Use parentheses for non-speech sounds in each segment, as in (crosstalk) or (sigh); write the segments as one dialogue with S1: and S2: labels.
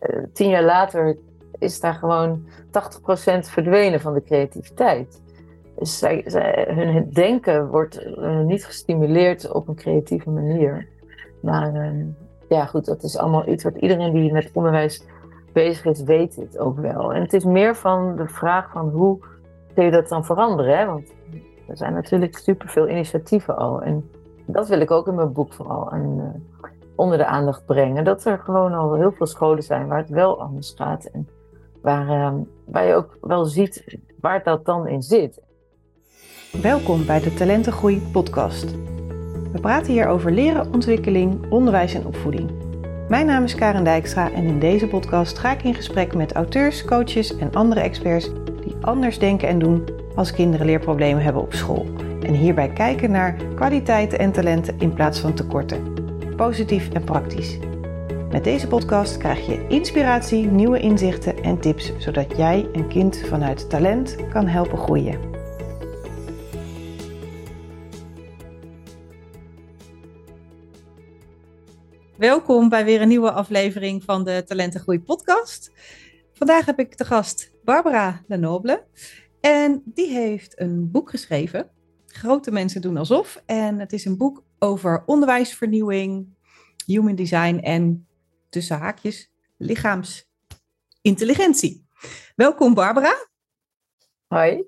S1: eh, tien jaar later is daar gewoon 80% verdwenen van de creativiteit. Dus zij, zij, hun denken wordt eh, niet gestimuleerd op een creatieve manier. Maar uh, ja, goed, dat is allemaal iets wat iedereen die met onderwijs bezig is, weet het ook wel. En het is meer van de vraag van hoe kun je dat dan veranderen? Want er zijn natuurlijk superveel initiatieven al. En dat wil ik ook in mijn boek vooral aan, uh, onder de aandacht brengen. Dat er gewoon al heel veel scholen zijn waar het wel anders gaat. En waar, uh, waar je ook wel ziet waar dat dan in zit.
S2: Welkom bij de Talentengroei podcast. We praten hier over leren, ontwikkeling, onderwijs en opvoeding. Mijn naam is Karen Dijkstra en in deze podcast ga ik in gesprek met auteurs, coaches en andere experts die anders denken en doen als kinderen leerproblemen hebben op school. En hierbij kijken naar kwaliteiten en talenten in plaats van tekorten. Positief en praktisch. Met deze podcast krijg je inspiratie, nieuwe inzichten en tips, zodat jij een kind vanuit talent kan helpen groeien. Welkom bij weer een nieuwe aflevering van de Talentengroei podcast. Vandaag heb ik de gast Barbara Lenoble. En die heeft een boek geschreven. Grote mensen doen alsof. En het is een boek over onderwijsvernieuwing, human design en tussen haakjes lichaamsintelligentie. Welkom Barbara.
S1: Hoi.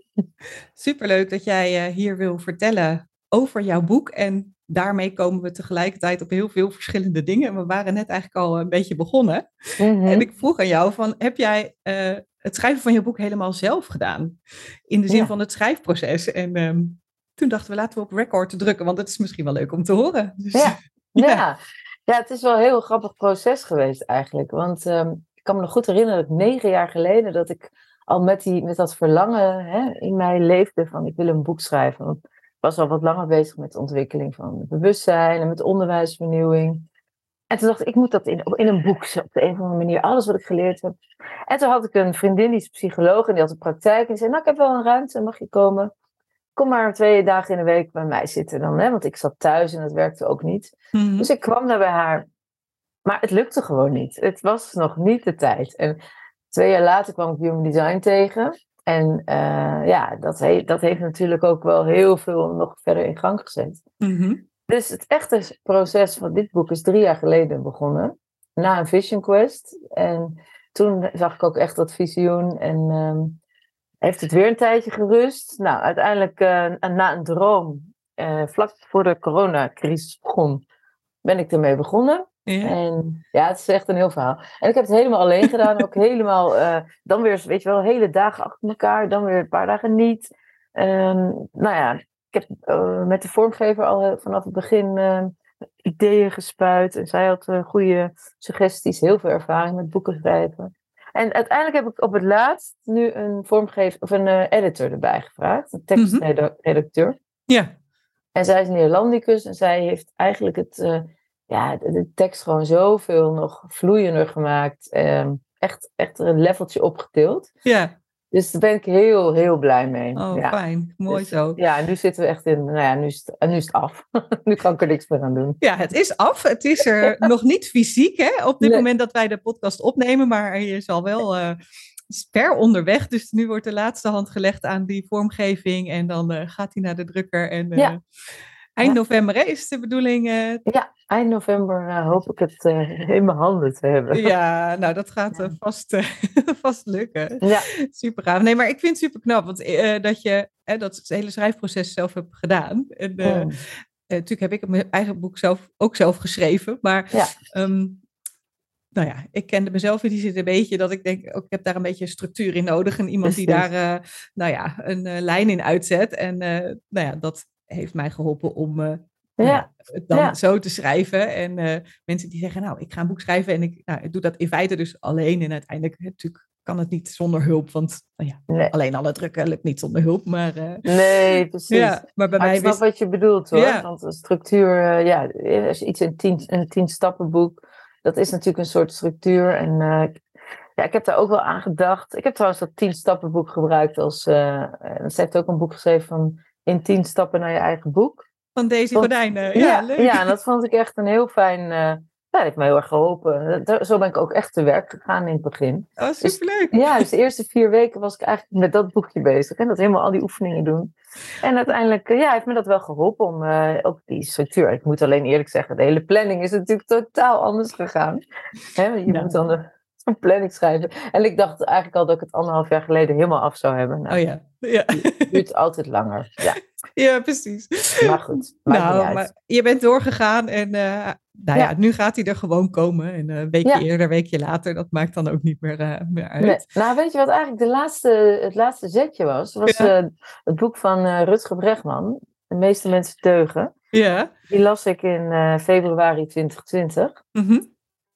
S2: Superleuk dat jij uh, hier wil vertellen over jouw boek. En daarmee komen we tegelijkertijd op heel veel verschillende dingen. We waren net eigenlijk al een beetje begonnen. Mm -hmm. En ik vroeg aan jou van, heb jij uh, het schrijven van je boek helemaal zelf gedaan? In de zin ja. van het schrijfproces. En um, toen dachten we, laten we op record drukken, want het is misschien wel leuk om te horen.
S1: Dus, ja. (laughs) ja. Ja. ja, het is wel een heel grappig proces geweest eigenlijk. Want um, ik kan me nog goed herinneren dat negen jaar geleden dat ik al met, die, met dat verlangen hè, in mij leefde van ik wil een boek schrijven. Want ik was al wat langer bezig met de ontwikkeling van bewustzijn en met onderwijsvernieuwing. En toen dacht ik, ik moet dat in, in een boek op de een of andere manier, alles wat ik geleerd heb. En toen had ik een vriendin, die is psycholoog en die had een praktijk. En die zei, nou ik heb wel een ruimte, mag je komen? Kom maar twee dagen in de week bij mij zitten dan, hè? want ik zat thuis en dat werkte ook niet. Mm-hmm. Dus ik kwam daar bij haar. Maar het lukte gewoon niet. Het was nog niet de tijd. En twee jaar later kwam ik Human Design tegen. En uh, ja, dat, he dat heeft natuurlijk ook wel heel veel nog verder in gang gezet.
S2: Mm-hmm.
S1: Dus het echte proces van dit boek is drie jaar geleden begonnen. Na een Vision Quest. En toen zag ik ook echt dat visioen. En um, heeft het weer een tijdje gerust. Nou, uiteindelijk uh, na een droom, uh, vlak voor de coronacrisis begon, ben ik ermee begonnen.
S2: Ja.
S1: En ja, het is echt een heel verhaal. En ik heb het helemaal alleen gedaan. ook (laughs) helemaal, uh, dan weer, weet je wel, hele dagen achter elkaar. Dan weer een paar dagen niet. Um, nou ja, ik heb met de vormgever al vanaf het begin ideeën gespuit. En zij had goede suggesties, heel veel ervaring met boeken schrijven. En uiteindelijk heb ik op het laatst nu een vormgever of een uh, editor erbij gevraagd, een tekstredacteur.
S2: Mm -hmm. Ja.
S1: En zij is Neerlandicus en zij heeft eigenlijk het, uh, ja, de, de, tekst gewoon zoveel nog vloeiender gemaakt. Um, echt, echt een leveltje opgetild.
S2: Ja.
S1: Dus daar ben ik heel, heel blij mee.
S2: Oh,
S1: ja.
S2: fijn. Mooi
S1: dus,
S2: zo.
S1: Ja, nu zitten we echt in, nou ja, nu is het, nu is het af. (laughs) nu kan ik er niks meer aan doen.
S2: Ja, het is af. Het is er (laughs) nog niet fysiek hè, op dit nee. moment dat wij de podcast opnemen, maar je zal wel uh, per onderweg. Dus nu wordt de laatste hand gelegd aan die vormgeving en dan uh, gaat hij naar de drukker. En uh,
S1: ja.
S2: Eind november hè, is de bedoeling. uh,
S1: Ja, eind november uh, hoop ik het uh, in mijn handen te hebben.
S2: Ja, nou dat gaat vast, (laughs) vast lukken.
S1: Ja.
S2: Super gaaf. Nee, maar ik vind het super knap want, dat je dat het hele schrijfproces zelf hebt gedaan. En,
S1: Mm.
S2: natuurlijk heb ik mijn eigen boek zelf ook zelf geschreven, maar
S1: Ja.
S2: um, nou ja, ik kende mezelf in die zin een beetje dat ik denk, ook, ik heb daar een beetje structuur in nodig en iemand die daar, uh, nou ja, een uh, lijn in uitzet. En uh, nou ja, dat heeft mij geholpen om uh,
S1: Ja.
S2: ja, het dan
S1: Ja.
S2: zo te schrijven. En uh, mensen die zeggen, nou, ik ga een boek schrijven en ik, nou, ik doe dat in feite dus alleen. En uiteindelijk natuurlijk kan het niet zonder hulp, want nou ja,
S1: Nee.
S2: alleen alle drukken lukt niet zonder hulp. Maar, uh,
S1: Nee, (laughs) precies.
S2: ja, maar bij
S1: Maar
S2: mij
S1: ik snap
S2: wist...
S1: wat je bedoelt hoor.
S2: Ja.
S1: Want de structuur, eh, ja, als je iets in tien, een tien stappen boek, dat is natuurlijk een soort structuur. En eh, ja, ik heb daar ook wel aan gedacht. Ik heb trouwens dat tien stappen boek gebruikt als, eh, ze heeft ook een boek geschreven van in tien stappen naar je eigen boek.
S2: Van deze
S1: Want-
S2: gordijnen. Ja, leuk.
S1: ja, en dat vond ik echt een heel fijn, eh, dat heeft mij heel erg geholpen. Daar- Zo ben ik ook echt te werk gegaan in het begin.
S2: Oh, superleuk.
S1: Ja, dus de eerste vier weken was ik eigenlijk met dat boekje bezig. En dat helemaal al die oefeningen doen. En uiteindelijk eh, ja, heeft me dat wel geholpen om eh, ook die structuur. Ik moet alleen eerlijk zeggen, de hele planning is natuurlijk totaal anders gegaan. Hè, je
S2: Ja.
S1: moet dan de, (laughs) een planning schrijven. En ik dacht eigenlijk al dat ik het anderhalf jaar geleden helemaal af zou hebben. Nou,
S2: Oh ja. Ja,
S1: Het duurt altijd langer. Ja, (laughs)
S2: ja precies.
S1: maar goed.
S2: Nou, maar je bent doorgegaan en eh, nou ja.
S1: Ja.
S2: nu gaat hij er gewoon komen. En eh, een weekje
S1: Ja.
S2: eerder, een weekje later, dat maakt dan ook niet meer, eh, meer uit.
S1: Nee. Nou, weet je wat eigenlijk de laatste, het laatste zetje was? was
S2: Ja.
S1: eh, het boek van eh, Rutger Bregman. De meeste mensen deugen.
S2: Ja.
S1: Die las ik in eh, februari 2020.
S2: Mhm.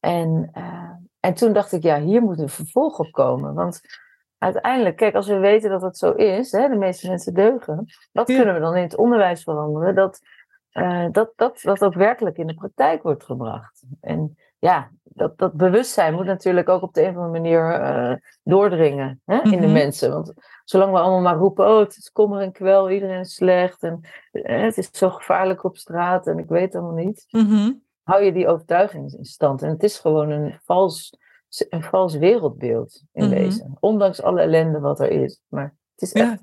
S1: En, eh, en toen dacht ik, ja, hier moet een vervolg op komen. Want uiteindelijk, kijk, als we weten dat het zo is, hè, de meeste mensen deugen, wat
S2: Ja.
S1: kunnen we dan in het onderwijs veranderen? Dat, eh, dat, dat dat ook werkelijk in de praktijk wordt gebracht. En ja, dat, dat bewustzijn moet natuurlijk ook op de een of andere manier eh, doordringen hè, in de
S2: Mhm.
S1: mensen. Want zolang we allemaal maar roepen, oh, het is kommer en kwel, iedereen is slecht en eh, het is zo gevaarlijk op straat en ik weet allemaal niet
S2: Mhm.
S1: Hou je die overtuiging in stand. En het is gewoon een vals, een vals wereldbeeld in
S2: Mhm.
S1: wezen. Ondanks alle ellende wat er is. Maar het is
S2: Ja.
S1: echt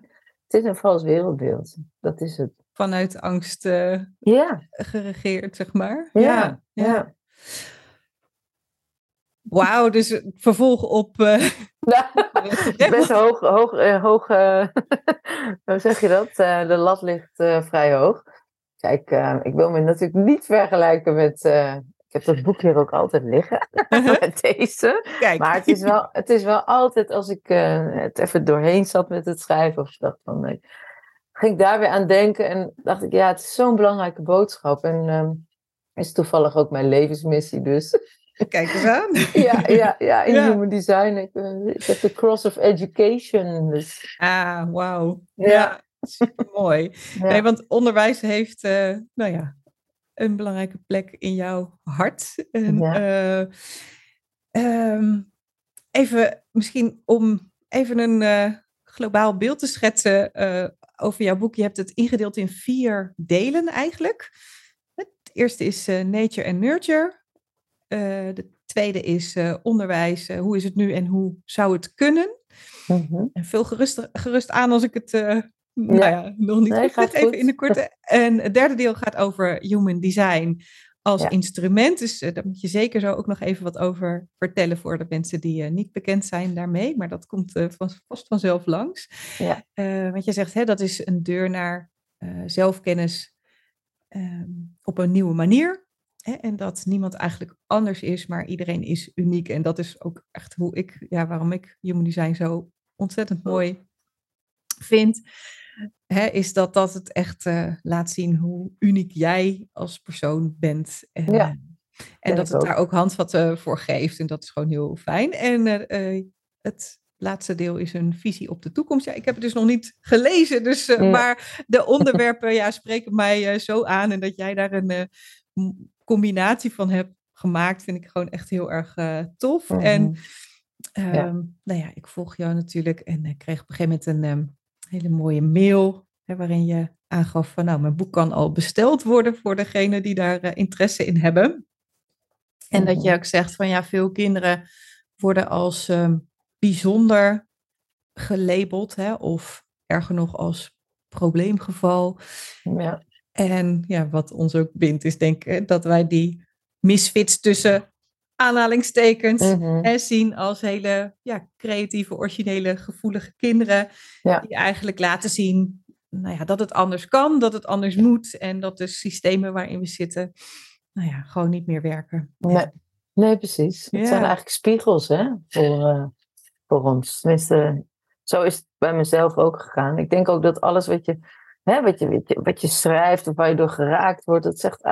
S1: het is een vals wereldbeeld. Dat is het.
S2: Vanuit angst eh,
S1: Ja,
S2: geregeerd, zeg maar.
S1: ja, ja.
S2: Wauw, dus vervolg op... eh,
S1: Nou, (laughs) best hoog, hoog, eh, hoog (laughs) hoe zeg je dat? De lat ligt vrij hoog. Kijk, eh, ik wil me natuurlijk niet vergelijken met... eh, ik heb dat boek hier ook altijd liggen, met (laughs) deze.
S2: Kijk.
S1: Maar het is wel, het is wel altijd als ik eh, het even doorheen zat met het schrijven, of ik dacht van nee, ging ik daar weer aan denken en dacht ik, ja, het is zo'n belangrijke boodschap. En ehm is toevallig ook mijn levensmissie, dus.
S2: Kijk eens aan. (laughs)
S1: ja, ja, ja, in
S2: Ja.
S1: human design. Ik, eh, ik heb de cross of education. Dus,
S2: Ah, wauw.
S1: Ja.
S2: Ja, (laughs) super mooi.
S1: ja.
S2: Nee, want onderwijs heeft, eh, nou ja, een belangrijke plek in jouw hart. En,
S1: Ja.
S2: eh, ehm, even, misschien om even een eh, globaal beeld te schetsen over jouw boek. Je hebt het ingedeeld in vier delen eigenlijk. Het eerste is nature en nurture. De tweede is onderwijs. hoe is het nu en hoe zou het kunnen?
S1: Mhm.
S2: En veel gerust, gerust aan als ik het nou ja, nog niet
S1: Nee, (laughs) gaat
S2: even
S1: goed.
S2: in de korte. (laughs) En het derde deel gaat over human design als
S1: Ja.
S2: instrument. Dus eh, daar moet je zeker zo ook nog even wat over vertellen voor de mensen die eh, niet bekend zijn daarmee. Maar dat komt eh, vast vanzelf langs.
S1: Ja.
S2: Want je zegt, hè, dat is een deur naar zelfkennis ehm, op een nieuwe manier. Hè, en dat niemand eigenlijk anders is, maar iedereen is uniek. En dat is ook echt hoe ik, ja, waarom ik human design zo ontzettend mooi vind. Hè, is dat dat het echt eh, laat zien hoe uniek jij als persoon bent.
S1: Ja,
S2: eh, en dat het
S1: ook.
S2: daar ook handvatten voor geeft. En dat is gewoon heel fijn. En eh, eh, het laatste deel is een visie op de toekomst. Ja, ik heb het dus nog niet gelezen. Dus, eh. Maar de (laughs) onderwerpen ja, spreken mij eh, zo aan. En dat jij daar een eh, combinatie van hebt gemaakt, vind ik gewoon echt heel erg eh, tof. En
S1: Mhm.
S2: Ehm, Nou ja, ik volg jou natuurlijk en ik kreeg op een gegeven moment een ehm, hele mooie mail hè, waarin je aangaf van nou, mijn boek kan al besteld worden voor degene die daar eh, interesse in hebben. En dat je ook zegt van ja, veel kinderen worden als ehm, bijzonder gelabeld hè, of erger nog als probleemgeval.
S1: ja.
S2: En ja, wat ons ook bindt is denk ik dat wij die misfits tussen aanhalingstekens
S1: Mhm.
S2: en zien als hele ja, creatieve, originele, gevoelige kinderen.
S1: Ja.
S2: Die eigenlijk laten zien nou ja, dat het anders kan, dat het anders moet. En dat de systemen waarin we zitten, nou ja, gewoon niet meer werken.
S1: Nee, nee, precies. Het zijn eigenlijk spiegels hè, voor, eh, voor ons. Tenminste, zo is het bij mezelf ook gegaan. Ik denk ook dat alles wat je, hè, wat je, wat je, wat je schrijft of waar je door geraakt wordt, dat zegt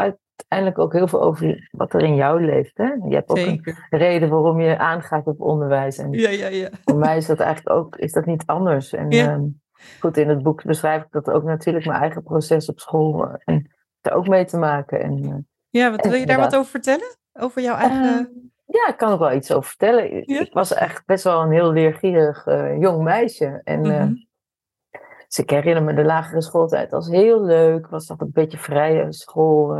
S1: uiteindelijk ook heel veel over wat er in jou leeft. Hè? Je hebt ook een reden waarom je aangaat op onderwijs. En
S2: Ja, ja, ja.
S1: voor mij is dat eigenlijk ook is dat niet anders. En
S2: Ja.
S1: ehm, goed, in het boek beschrijf ik dat ook natuurlijk mijn eigen proces op school. En er ook mee te maken. En, eh,
S2: Ja, wat wil je daar wat over vertellen? Over jouw eigen...
S1: Ehm, ja, ik kan ook wel iets over vertellen. Ik-
S2: Ja?
S1: Ik was echt best wel een heel leergierig eh, jong meisje. En eh,
S2: Mhm.
S1: dus ik herinner me de lagere schooltijd als heel leuk. Was dat een beetje vrije school.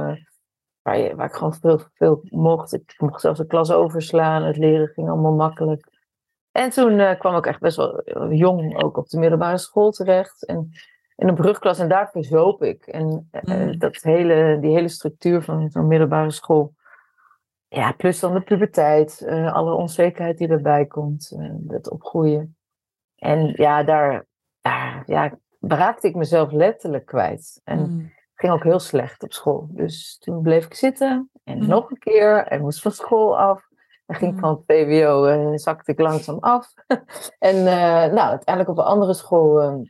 S1: Waar, je, waar ik gewoon veel, veel mocht. Ik mocht zelfs de klas overslaan. Het leren ging allemaal makkelijk. En toen uh, kwam ik echt best wel jong ook op de middelbare school terecht. En in een brugklas en daar verzoop ik. En mm. dat hele, die hele structuur van zo'n middelbare school. Ja, plus dan de puberteit, uh, alle onzekerheid die erbij komt, het opgroeien. En ja, daar, daar ja, raakte ik mezelf letterlijk kwijt. En mm. Ging ook heel slecht op school. Dus toen bleef ik zitten en mm. nog een keer en moest van school af. En ging mm. van het VWO en zakte ik langzaam af. (laughs) en uh, nou, uiteindelijk op een andere school ehm,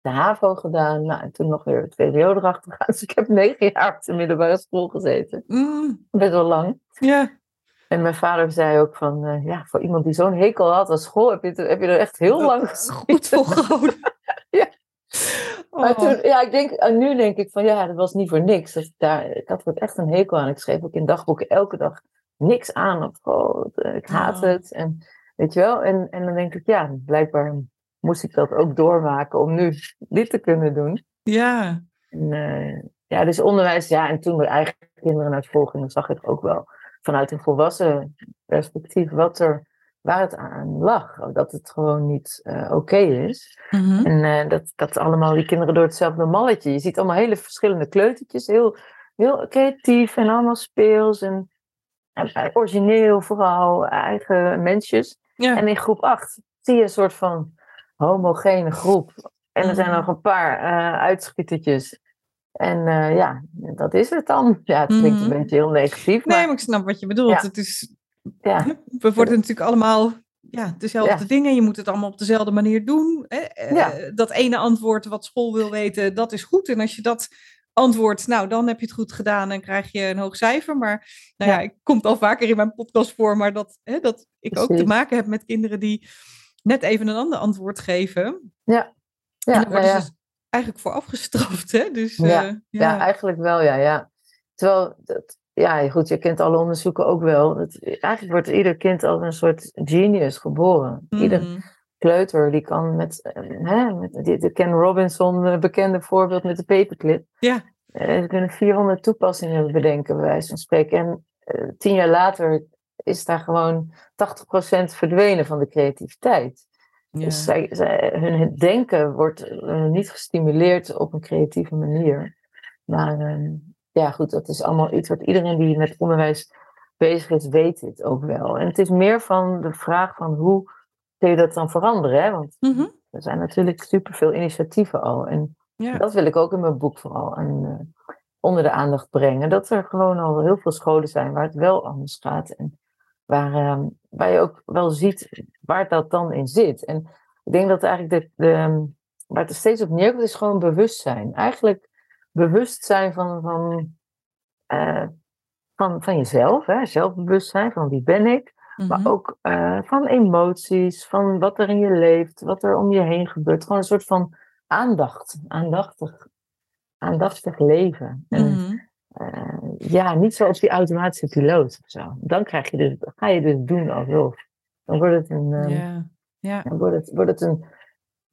S1: de HAVO gedaan. Nou, en toen nog weer het VWO erachter. (laughs) Dus ik heb negen jaar op de middelbare school gezeten. Mm. Best wel lang.
S2: Ja.
S1: En mijn vader zei ook van, uh, ja, voor iemand die zo'n hekel had aan school, heb je, heb je er echt heel
S2: dat
S1: lang
S2: goed volgehouden. (laughs)
S1: Oh. Maar toen, ja, ik denk, nu denk ik van, ja, dat was niet voor niks. Dat daar, ik had er echt een hekel aan. Ik schreef ook in dagboeken elke dag niks aan. Of, oh, ik haat oh. het. En weet je wel, en, en dan denk ik, ja, blijkbaar moest ik dat ook doormaken om nu dit te kunnen doen.
S2: Ja.
S1: En, uh, ja, dus onderwijs, ja, en toen we eigen kinderen naar school gingen, zag ik ook wel vanuit een volwassen perspectief wat er, waar het aan lag. Dat het gewoon niet uh, oké okay is. Mm -hmm. En uh, dat, dat allemaal die kinderen door hetzelfde malletje. Je ziet allemaal hele verschillende kleutertjes, heel, heel creatief en allemaal speels en, en origineel vooral, eigen mensjes. Ja. En in groep 8 zie je een soort van homogene groep. En er zijn nog een paar uh, uitschietertjes. En uh, ja, dat is het dan. Ja, het klinkt een beetje heel negatief.
S2: Maar... Nee, maar ik snap wat je bedoelt. Ja. Het is, ja. We worden natuurlijk allemaal ja, dezelfde ja. dingen. Je moet het allemaal op dezelfde manier doen. Hè? Ja. Dat ene antwoord wat school wil weten, dat is goed. En als je dat antwoordt, nou, dan heb je het goed gedaan en krijg je een hoog cijfer. Maar nou ja, ik komt al vaker in mijn podcast voor, maar dat, hè, dat ik Precies. ook te maken heb met kinderen die net even een ander antwoord geven.
S1: Ja.
S2: Ja, en dan worden nou ze eigenlijk voor afgestraft, hè? Dus,
S1: ja. Uh, ja. ja. eigenlijk wel, ja. ja. Terwijl, dat, ja, goed, je kent alle onderzoeken ook wel. Eigenlijk wordt ieder kind als een soort genius geboren. Mm. Ieder kleuter die kan met, hè, met de Ken Robinson, bekende voorbeeld met de paperclip.
S2: Ja.
S1: Uh, ze kunnen 400 toepassingen bedenken, bij wijze van spreken. En uh, tien jaar later is daar gewoon 80% verdwenen van de creativiteit. Dus zij, zij, hun denken wordt uh, niet gestimuleerd op een creatieve manier. Maar uh, ja, goed, dat is allemaal iets wat iedereen die met onderwijs bezig is, weet dit ook wel. En het is meer van de vraag van hoe kun je dat dan veranderen? Hè? Want mm -hmm. er zijn natuurlijk superveel initiatieven al. En ja. dat wil ik ook in mijn boek vooral aan, uh, onder de aandacht brengen. Dat er gewoon al heel veel scholen zijn waar het wel anders gaat. En Waar, um, waar je ook wel ziet waar dat dan in zit. En ik denk dat eigenlijk de, de, ehm, waar het er steeds op neerkomt, is gewoon bewustzijn. Eigenlijk bewustzijn van, van, uh, van, van jezelf, hè? zelfbewustzijn, van wie ben ik. Mm -hmm. Maar ook uh, van emoties, van wat er in je leeft, wat er om je heen gebeurt. Gewoon een soort van aandacht, aandachtig, aandachtig leven. Mm -hmm. en, uh, ja, niet zoals die automatische piloot of zo. Dan krijg je dus, ga je dus doen alsof. Dan wordt het een, um,
S2: yeah. Yeah.
S1: Dan wordt het, wordt het een,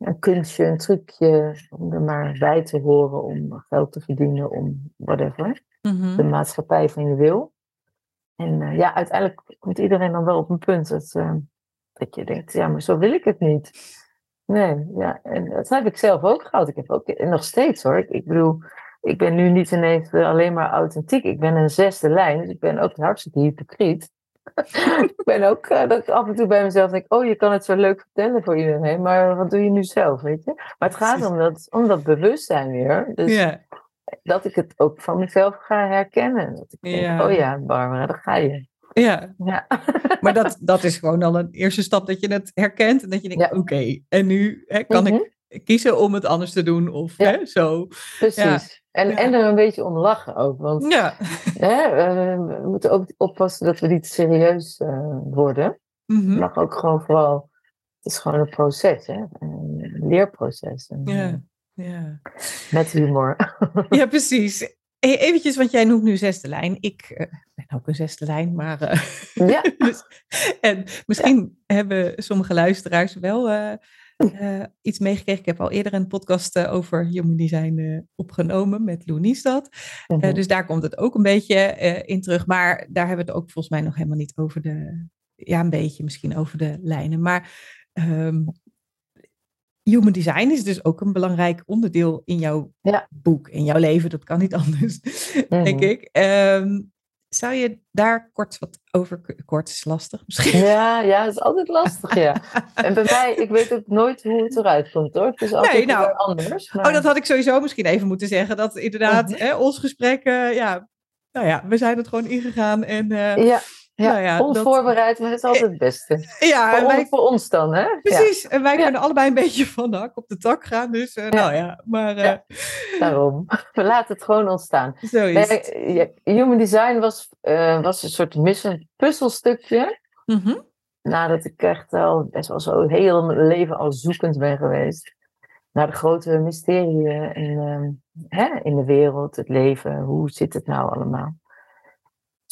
S1: een kunstje, een trucje om er maar bij te horen, om geld te verdienen, om whatever. Mm -hmm. De maatschappij van je wil. En uh, ja, uiteindelijk komt iedereen dan wel op een punt dat, uh, dat je denkt, ja, maar zo wil ik het niet. Nee, ja, en dat heb ik zelf ook gehad. Ik heb ook, en nog steeds hoor. Ik, ik bedoel, ik ben nu niet ineens alleen maar authentiek. Ik ben een zesde lijn, dus ik ben ook hartstikke hypocriet. Ik ben ook uh, dat ik af en toe bij mezelf denk: Oh, je kan het zo leuk vertellen voor iedereen, maar wat doe je nu zelf? Weet je? Maar het gaat om dat, om dat bewustzijn weer. Dus yeah. dat ik het ook van mezelf ga herkennen. Dat ik denk: yeah. Oh ja, Barbara, daar ga je.
S2: Ja,
S1: ja.
S2: maar dat, (laughs) dat is gewoon al een eerste stap dat je het herkent en dat je denkt: ja. Oké, okay, en nu hè, kan mm -hmm. ik kiezen om het anders te doen of ja. hè, zo.
S1: Precies. En, ja. en er een beetje om lachen ook. Want
S2: ja.
S1: hè, we moeten ook oppassen dat we niet serieus uh, worden. Mm -hmm. Mag ook gewoon vooral. Het is gewoon een proces, hè? een leerproces. En,
S2: ja. ja.
S1: Met humor. (laughs)
S2: ja, precies. Hey, eventjes, want jij noemt nu zesde lijn. Ik uh, ben ook een zesde lijn, maar. Uh,
S1: ja. (laughs)
S2: dus, en misschien hebben sommige luisteraars wel uh, iets meegekregen. Ik heb al eerder een podcast uh, over human design uh, opgenomen met Lou Niestad. -hmm. Dus daar komt het ook een beetje in terug. Maar daar hebben we het ook volgens mij nog helemaal niet over de... Ja, een beetje misschien over de lijnen. Maar um, human design is dus ook een belangrijk onderdeel in jouw
S1: ja.
S2: boek, in jouw leven. Dat kan niet (laughs) anders, denk ik. Um, zou je daar kort wat over... Kort is lastig misschien.
S1: Ja, ja, het is altijd lastig, ja. (laughs) en bij mij, ik weet ook nooit hoe het eruit komt, hoor. Het is altijd nee, nou, anders.
S2: Maar... Oh, dat had ik sowieso misschien even moeten zeggen. Dat inderdaad, -huh. hè, ons gesprek, uh, ja... Nou ja, we zijn het gewoon ingegaan en... Uh,
S1: ja. Ja, nou ja, onvoorbereid, dat... maar het is altijd het beste.
S2: Ja,
S1: voor, wij... voor ons dan, hè?
S2: Precies, ja. en wij kunnen allebei een beetje van de hak op de tak gaan, dus uh, nou ja, maar... Uh...
S1: Daarom, (laughs) we laten het gewoon ontstaan.
S2: Zo is het.
S1: Nee, Human Design was, uh, was een soort mission puzzelstukje.
S2: Mm -hmm.
S1: Nadat ik echt al best wel zo heel mijn leven al zoekend ben geweest. Naar de grote mysterieën in, hè, in de wereld, het leven. Hoe zit het nou allemaal?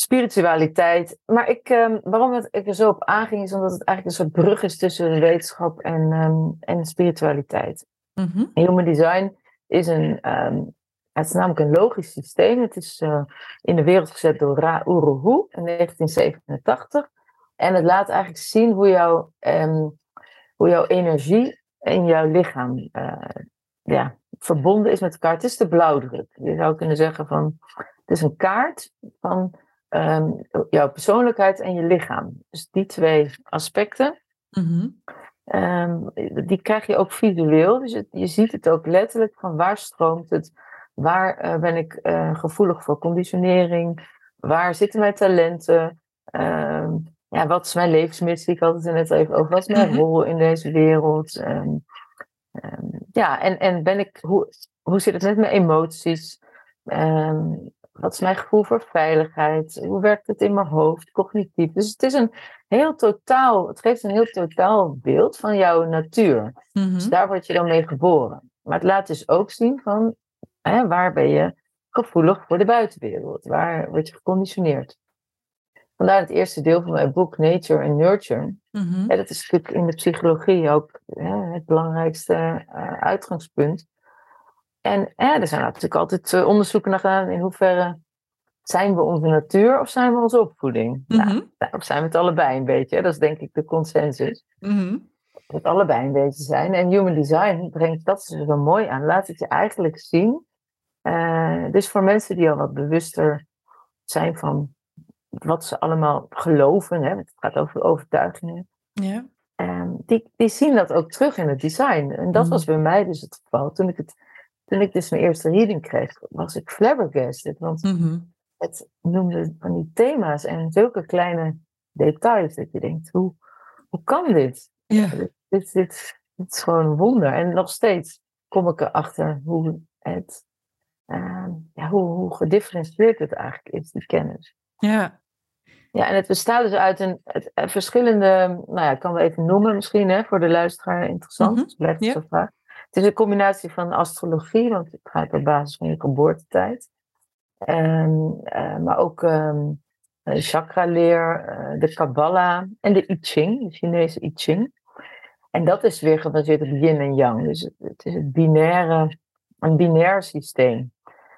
S1: Spiritualiteit. Maar ik, um, waarom het, ik er zo op aanging, is omdat het eigenlijk een soort brug is tussen de wetenschap en, um, en spiritualiteit.
S2: Mm -hmm.
S1: Human design is een, um, het is namelijk een logisch systeem. Het is uh, in de wereld gezet door Ra Uruhu in 1987. En het laat eigenlijk zien hoe, jouw hoe jouw energie in jouw lichaam uh, ja, verbonden is met elkaar. Het is de blauwdruk. Je zou kunnen zeggen van, het is een kaart van um, jouw persoonlijkheid en je lichaam. Dus die twee aspecten,
S2: mm -hmm.
S1: um, die krijg je ook visueel. Dus het, je ziet het ook letterlijk van waar stroomt het, waar uh, ben ik uh, gevoelig voor conditionering, waar zitten mijn talenten, um, ja, wat is mijn levensmissie, ik had het er net even over, wat is mijn mm -hmm. rol in deze wereld. ja, en, en ben ik, hoe, hoe zit het met mijn emoties? Wat is mijn gevoel voor veiligheid? Hoe werkt het in mijn hoofd, cognitief? Dus het is een heel totaal, het geeft een heel totaal beeld van jouw natuur.
S2: Mm -hmm.
S1: Dus daar word je dan mee geboren. Maar het laat dus ook zien van hè, waar ben je gevoelig voor de buitenwereld? Waar word je geconditioneerd? Vandaar het eerste deel van mijn boek Nature and Nurture.
S2: Mm -hmm.
S1: ja, dat is natuurlijk in de psychologie ook hè, het belangrijkste uh, uitgangspunt. En er zijn natuurlijk altijd uh, onderzoeken naar gedaan in hoeverre zijn we onze natuur of zijn we onze opvoeding?
S2: Mm -hmm.
S1: nou, of zijn we het allebei een beetje? Dat is denk ik de consensus.
S2: Mm -hmm.
S1: Dat het allebei een beetje zijn. En human design brengt dat dus wel mooi aan. Laat het je eigenlijk zien. Uh, dus voor mensen die al wat bewuster zijn van wat ze allemaal geloven, hè, het gaat over overtuigingen.
S2: Ja.
S1: Uh, die, die zien dat ook terug in het design. En dat mm. was bij mij dus het geval. Toen ik het toen ik dus mijn eerste reading kreeg, was ik flabbergasted. Want
S2: mm -hmm.
S1: het noemde van die thema's en zulke kleine details dat je denkt, hoe, hoe kan dit?
S2: Ja.
S1: Dit, dit, dit, dit, is gewoon een wonder. En nog steeds kom ik erachter hoe het, uh, ja, hoe, hoe gedifferentieerd het eigenlijk is, die kennis.
S2: Ja.
S1: Ja, en het bestaat dus uit een, het, verschillende, nou ja, ik kan wel even noemen misschien, hè, voor de luisteraar interessant. Mm -hmm. Dus blijft het zo vraag. Het is een combinatie van astrologie, want het gaat op basis van je geboortetijd. En, uh, maar ook um, chakra-leer, uh, de Kabbalah en de I Ching, de Chinese I Ching. En dat is weer gebaseerd op yin en yang. Dus het, is het binaire, een binair systeem.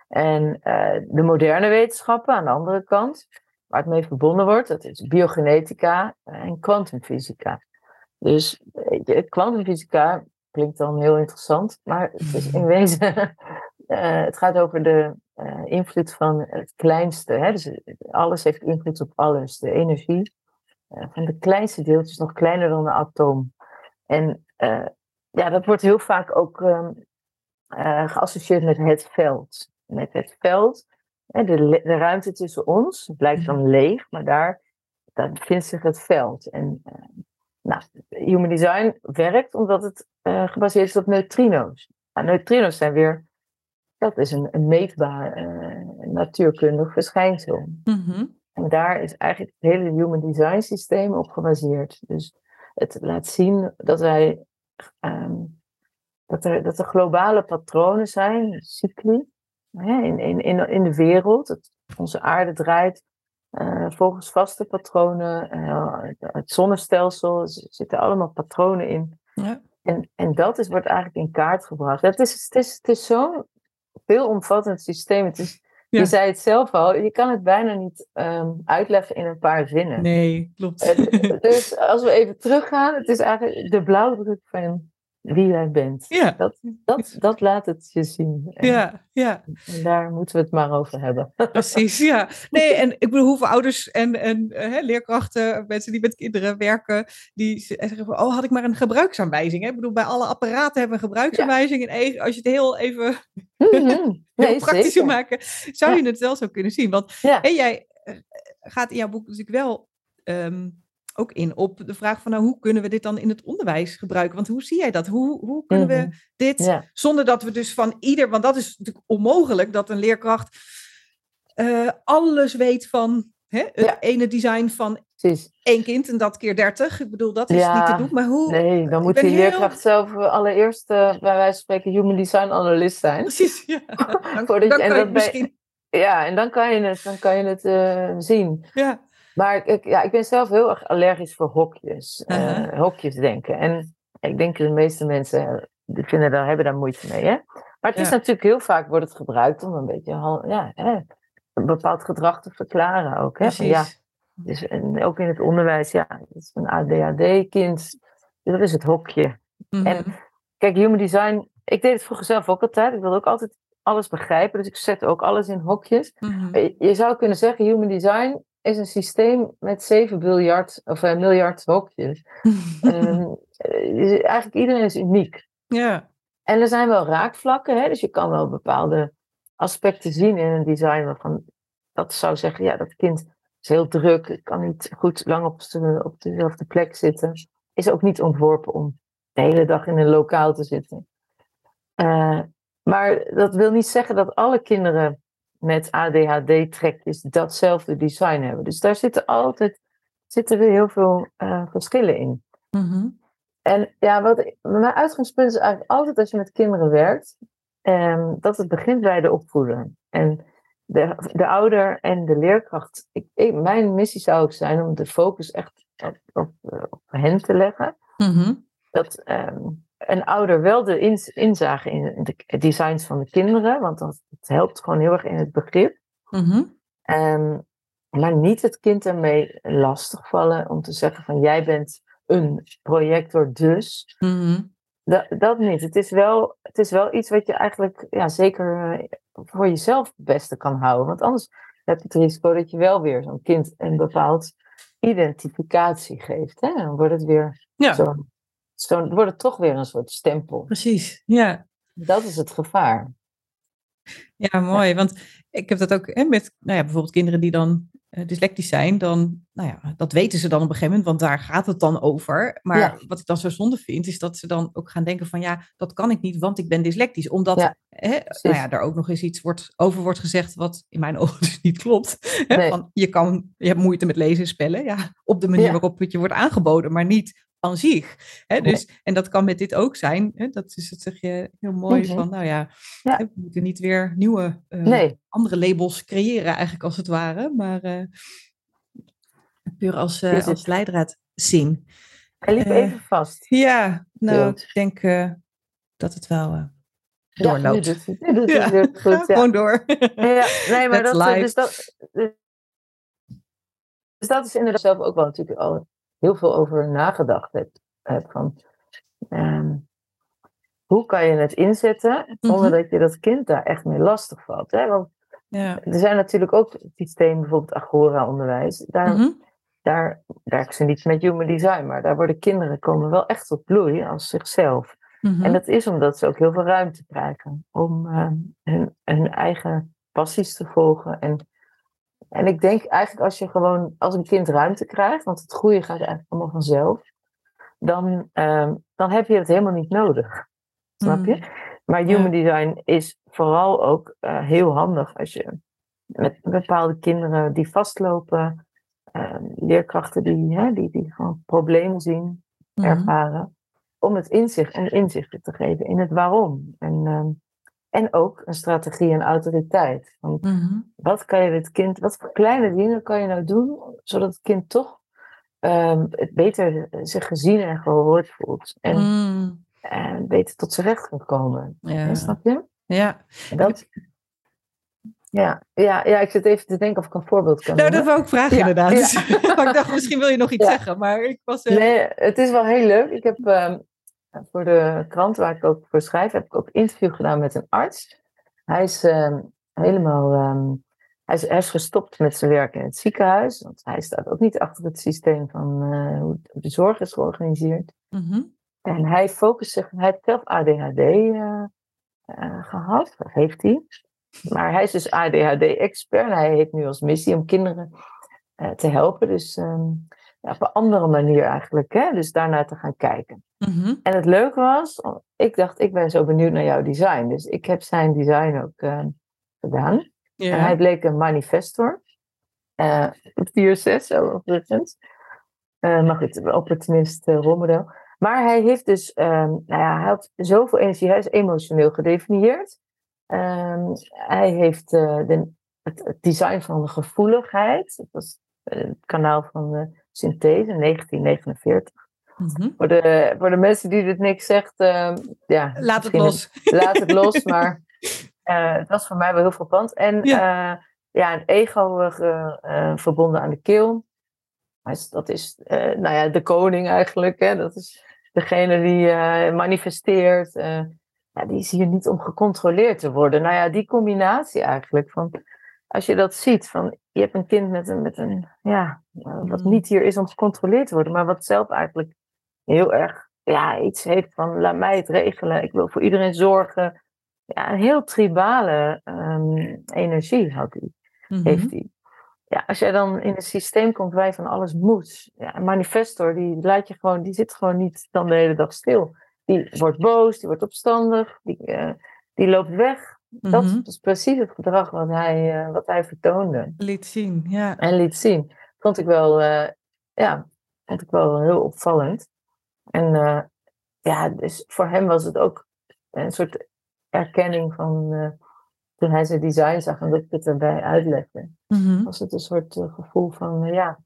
S1: En uh, de moderne wetenschappen aan de andere kant, waar het mee verbonden wordt, dat is biogenetica en kwantumfysica. Dus kwantumfysica klinkt dan heel interessant, maar het is in wezen, uh, (laughs) het gaat over de uh, invloed van het kleinste. Hè? Dus alles heeft invloed op alles. De energie uh, van de kleinste deeltjes nog kleiner dan een atoom. En ja, dat wordt heel vaak ook um, geassocieerd met het veld. Met het veld, hè, de, de, ruimte tussen ons blijkt dan leeg, maar daar, daar bevindt zich het veld. En nou, Human Design werkt omdat het uh, gebaseerd is op neutrino's. Nou, neutrino's zijn weer, dat is een, een meetbaar uh, natuurkundig verschijnsel.
S2: Mm -hmm.
S1: En daar is eigenlijk het hele Human Design systeem op gebaseerd. Dus het laat zien dat wij, um, dat, er, dat er globale patronen zijn, cycli, in, in, in, in de wereld. Onze aarde draait uh, volgens vaste patronen. Uh, het zonnestelsel, er zitten allemaal patronen in.
S2: Ja.
S1: En, en dat is, wordt eigenlijk in kaart gebracht. Het is, het is, het is zo'n veelomvattend systeem. Het is, Je zei het zelf al, je kan het bijna niet um, uitleggen in een paar zinnen.
S2: Nee, klopt.
S1: dus als we even teruggaan, het is eigenlijk de blauwdruk van wie jij bent.
S2: Ja.
S1: Dat, dat, dat laat het je zien.
S2: En, ja, ja.
S1: En daar moeten we het maar over hebben. (laughs)
S2: Precies, ja. Nee, en ik bedoel, hoeveel ouders en, en hè, leerkrachten, mensen die met kinderen werken, die zeggen van, oh, had ik maar een gebruiksaanwijzing. Hè? Ik bedoel, bij alle apparaten hebben we een gebruiksaanwijzing. En als je het heel even (laughs) mm nee, praktisch wil maken, zou je het wel zo kunnen zien. Want ja. jij eh, gaat in jouw boek natuurlijk wel... Um, ook in op de vraag van nou, hoe kunnen we dit dan in het onderwijs gebruiken? Want hoe zie jij dat? Hoe, hoe kunnen we mhm. dit, zonder dat we dus van ieder, want dat is natuurlijk onmogelijk dat een leerkracht uh, alles weet van hè, het ene design van Precies. één kind en dat keer dertig. Ik bedoel, dat is niet te doen. Maar hoe?
S1: Nee, dan moet die leerkracht zelf allereerst uh, bij wijze van spreken human design analyst zijn.
S2: Precies, ja. (laughs)
S1: Dan, dan kan je misschien... Ja, en dan kan je het, dan kan je het uh, zien.
S2: Ja.
S1: Maar ik, ja, ik ben zelf heel erg allergisch voor hokjes. Uh, hokjes denken. En ik denk dat de meeste mensen die vinden daar, hebben daar moeite mee. Hè? Maar het is natuurlijk heel vaak wordt het gebruikt om een beetje ja, hè, een bepaald gedrag te verklaren ook. Hè? ja, dus, en ook in het onderwijs, ja, het is een ADHD-kind. Dat is het hokje. En mhm. kijk, human design, ik deed het vroeger zelf ook altijd. Ik wilde ook altijd alles begrijpen. Dus ik zet ook alles in hokjes. Mhm. Je zou kunnen zeggen, human design is een systeem met 7 biljard, of, uh, miljard hokjes. (laughs) um, eigenlijk iedereen is uniek.
S2: Ja.
S1: En er zijn wel raakvlakken, hè? dus je kan wel bepaalde aspecten zien in een design waarvan dat zou zeggen, ja, dat kind is heel druk, kan niet goed lang op, op dezelfde plek zitten. Is ook niet ontworpen om de hele dag in een lokaal te zitten. Uh, maar dat wil niet zeggen dat alle kinderen met ADHD-trekjes datzelfde design hebben. Dus daar zitten altijd zitten weer heel veel uh, verschillen in.
S2: Mm-hmm.
S1: En ja, wat mijn uitgangspunt is eigenlijk altijd als je met kinderen werkt, um, dat het begint bij de opvoeder. En de, de ouder en de leerkracht. Ik, ik, mijn missie zou ook zijn om de focus echt op, op, op hen te leggen.
S2: Mm-hmm.
S1: Dat um, een ouder wel de inzage in de designs van de kinderen, want dat, helpt gewoon heel erg in het begrip.
S2: Mm
S1: maar niet het kind ermee lastigvallen om te zeggen van jij bent een projector dus.
S2: Mm
S1: dat, dat niet. Het is, wel, het is wel iets wat je eigenlijk ja, zeker eh, voor jezelf het beste kan houden. Want anders heb je het risico dat je wel weer zo'n kind een bepaald identificatie geeft. Hè? Dan wordt het weer
S2: ja.
S1: zo zo wordt het toch weer een soort stempel.
S2: Precies, ja.
S1: Dat is het gevaar.
S2: Ja, mooi. Want ik heb dat ook hè, met nou ja, bijvoorbeeld kinderen die dan uh, dyslectisch zijn. Dan, nou ja, dat weten ze dan op een gegeven moment, want daar gaat het dan over. Maar wat ik dan zo zonde vind, is dat ze dan ook gaan denken van ja, dat kan ik niet, want ik ben dyslectisch. Omdat ja, hè, nou ja, daar ook nog eens iets wordt, over wordt gezegd wat in mijn (laughs) ogen dus niet klopt. Hè, van, je, kan, je hebt moeite met lezen en spellen, ja, op de manier waarop het je wordt aangeboden, maar niet aan zich. Hè? Dus, en dat kan met dit ook zijn. Hè? Dat is het zeg je heel mooi van, nou ja, we moeten niet weer nieuwe, uh, andere labels creëren eigenlijk als het ware. Maar uh, puur als, uh, als leidraad zien.
S1: Hij liep even vast.
S2: Ja, nou, ik denk dat het wel doorloopt.
S1: Ja, nu doet, nu het weer goed. (laughs) Ja.
S2: Gewoon door.
S1: ja, nee, (laughs) maar dat, dus dat, dus dat is inderdaad zelf ook wel natuurlijk al heel veel over nagedacht heb. heb van, um, hoe kan je het inzetten zonder mhm. dat je dat kind daar echt mee lastig valt? Hè? Want
S2: ja.
S1: er zijn natuurlijk ook systemen, bijvoorbeeld Agora-onderwijs. Daar, mm daar werken ze niet met human design, maar daar worden kinderen komen wel echt tot bloei als zichzelf.
S2: Mhm.
S1: En dat is omdat ze ook heel veel ruimte krijgen om uh, hun, hun eigen passies te volgen en en ik denk eigenlijk als je gewoon, als een kind ruimte krijgt, want het groeien gaat eigenlijk allemaal vanzelf, dan, uh, dan heb je het helemaal niet nodig. Snap je? Mm. Maar human design is vooral ook uh, heel handig als je met bepaalde kinderen die vastlopen, uh, leerkrachten die, hè, die, die gewoon problemen zien, mm. ervaren, om het inzicht en inzichten te geven in het waarom. En ehm, en ook een strategie en autoriteit. Want
S2: mhm.
S1: Wat kan je het kind, wat voor kleine dingen kan je nou doen, zodat het kind toch um, het beter zich gezien en gehoord voelt. En,
S2: mm.
S1: en beter tot zijn recht kan komen.
S2: Ja.
S1: Snap je?
S2: Ja.
S1: Dat, ja, ja, ja, ik zit even te denken of ik een voorbeeld kan
S2: Nou, dat wou ik vragen
S1: Ja,
S2: inderdaad.
S1: ja. (laughs)
S2: Ik dacht, misschien wil je nog iets
S1: Ja.
S2: zeggen, maar ik was... eh,
S1: Nee, het is wel heel leuk. Ik heb ehm, voor de krant waar ik ook voor schrijf, heb ik ook een interview gedaan met een arts. Hij is ehm, helemaal, ehm, hij, is, hij is gestopt met zijn werk in het ziekenhuis, want hij staat ook niet achter het systeem van eh, hoe de zorg is georganiseerd.
S2: mhm.
S1: En hij focust zich, hij heeft zelf ADHD eh, eh, gehad, of heeft hij. Maar hij is dus ADHD-expert en hij heeft nu als missie om kinderen te helpen. Dus ehm, ja, op een andere manier eigenlijk, hè? dus daarnaar te gaan kijken.
S2: Mhm.
S1: En het leuke was, ik dacht, ik ben zo benieuwd naar jouw design. Dus ik heb zijn design ook eh, gedaan. En hij bleek een manifestor. eh (laughs) 4-6 overigens. Eh maar goed, een opportunist eh, rolmodel. Maar hij heeft dus, ehm, nou ja, hij had zoveel energie. Hij is emotioneel gedefinieerd. Ehm, hij heeft de, het, het design van de gevoeligheid. Dat was het kanaal van synthese, 1949.
S2: Mhm.
S1: Voor de, voor de mensen die dit niks zegt, ehm, ja.
S2: Laat het los. (laughs)
S1: laat het los, maar eh, het was voor mij wel heel frappant. En ja, ja een ego eh, eh, verbonden aan de keel. Dat is, eh, nou ja, de koning eigenlijk. Hè? Dat is degene die eh, manifesteert. eh, ja, die is hier niet om gecontroleerd te worden. Nou ja, die combinatie eigenlijk van... Als je dat ziet, van je hebt een kind met een, met een ja, eh, wat
S2: Mm.
S1: niet hier is om gecontroleerd te worden, maar wat zelf eigenlijk heel erg ja, iets heeft van laat mij het regelen, ik wil voor iedereen zorgen. Ja, een heel tribale ehm, energie had hij,
S2: Mhm.
S1: heeft hij. Ja, als jij dan in een systeem komt waar je van alles moet. Ja, een manifestor, die laat je gewoon, die zit gewoon niet dan de hele dag stil. Die wordt boos, die wordt opstandig, die, eh, die loopt weg. Dat
S2: Mhm.
S1: is precies het gedrag wat hij, eh, wat hij vertoonde
S2: Liet zien, ja.
S1: en liet zien. Vond ik wel, eh, ja, vond ik wel heel opvallend. En eh, ja, dus voor hem was het ook een soort erkenning van toen hij zijn design zag en dat ik het erbij uitlegde.
S2: Mhm.
S1: Was het een soort gevoel van, ja,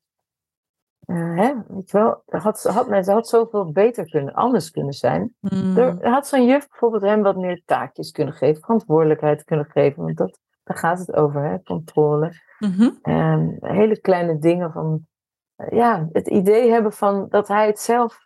S1: hè, weet je wel, had, had, men- ze had zoveel beter kunnen, anders kunnen zijn. Er had zo'n juf bijvoorbeeld hem wat meer taakjes kunnen geven, verantwoordelijkheid kunnen geven, want dat, daar gaat het over, hè, controle.
S2: Mhm.
S1: En hele kleine dingen van, ja, het idee hebben van dat hij het zelf,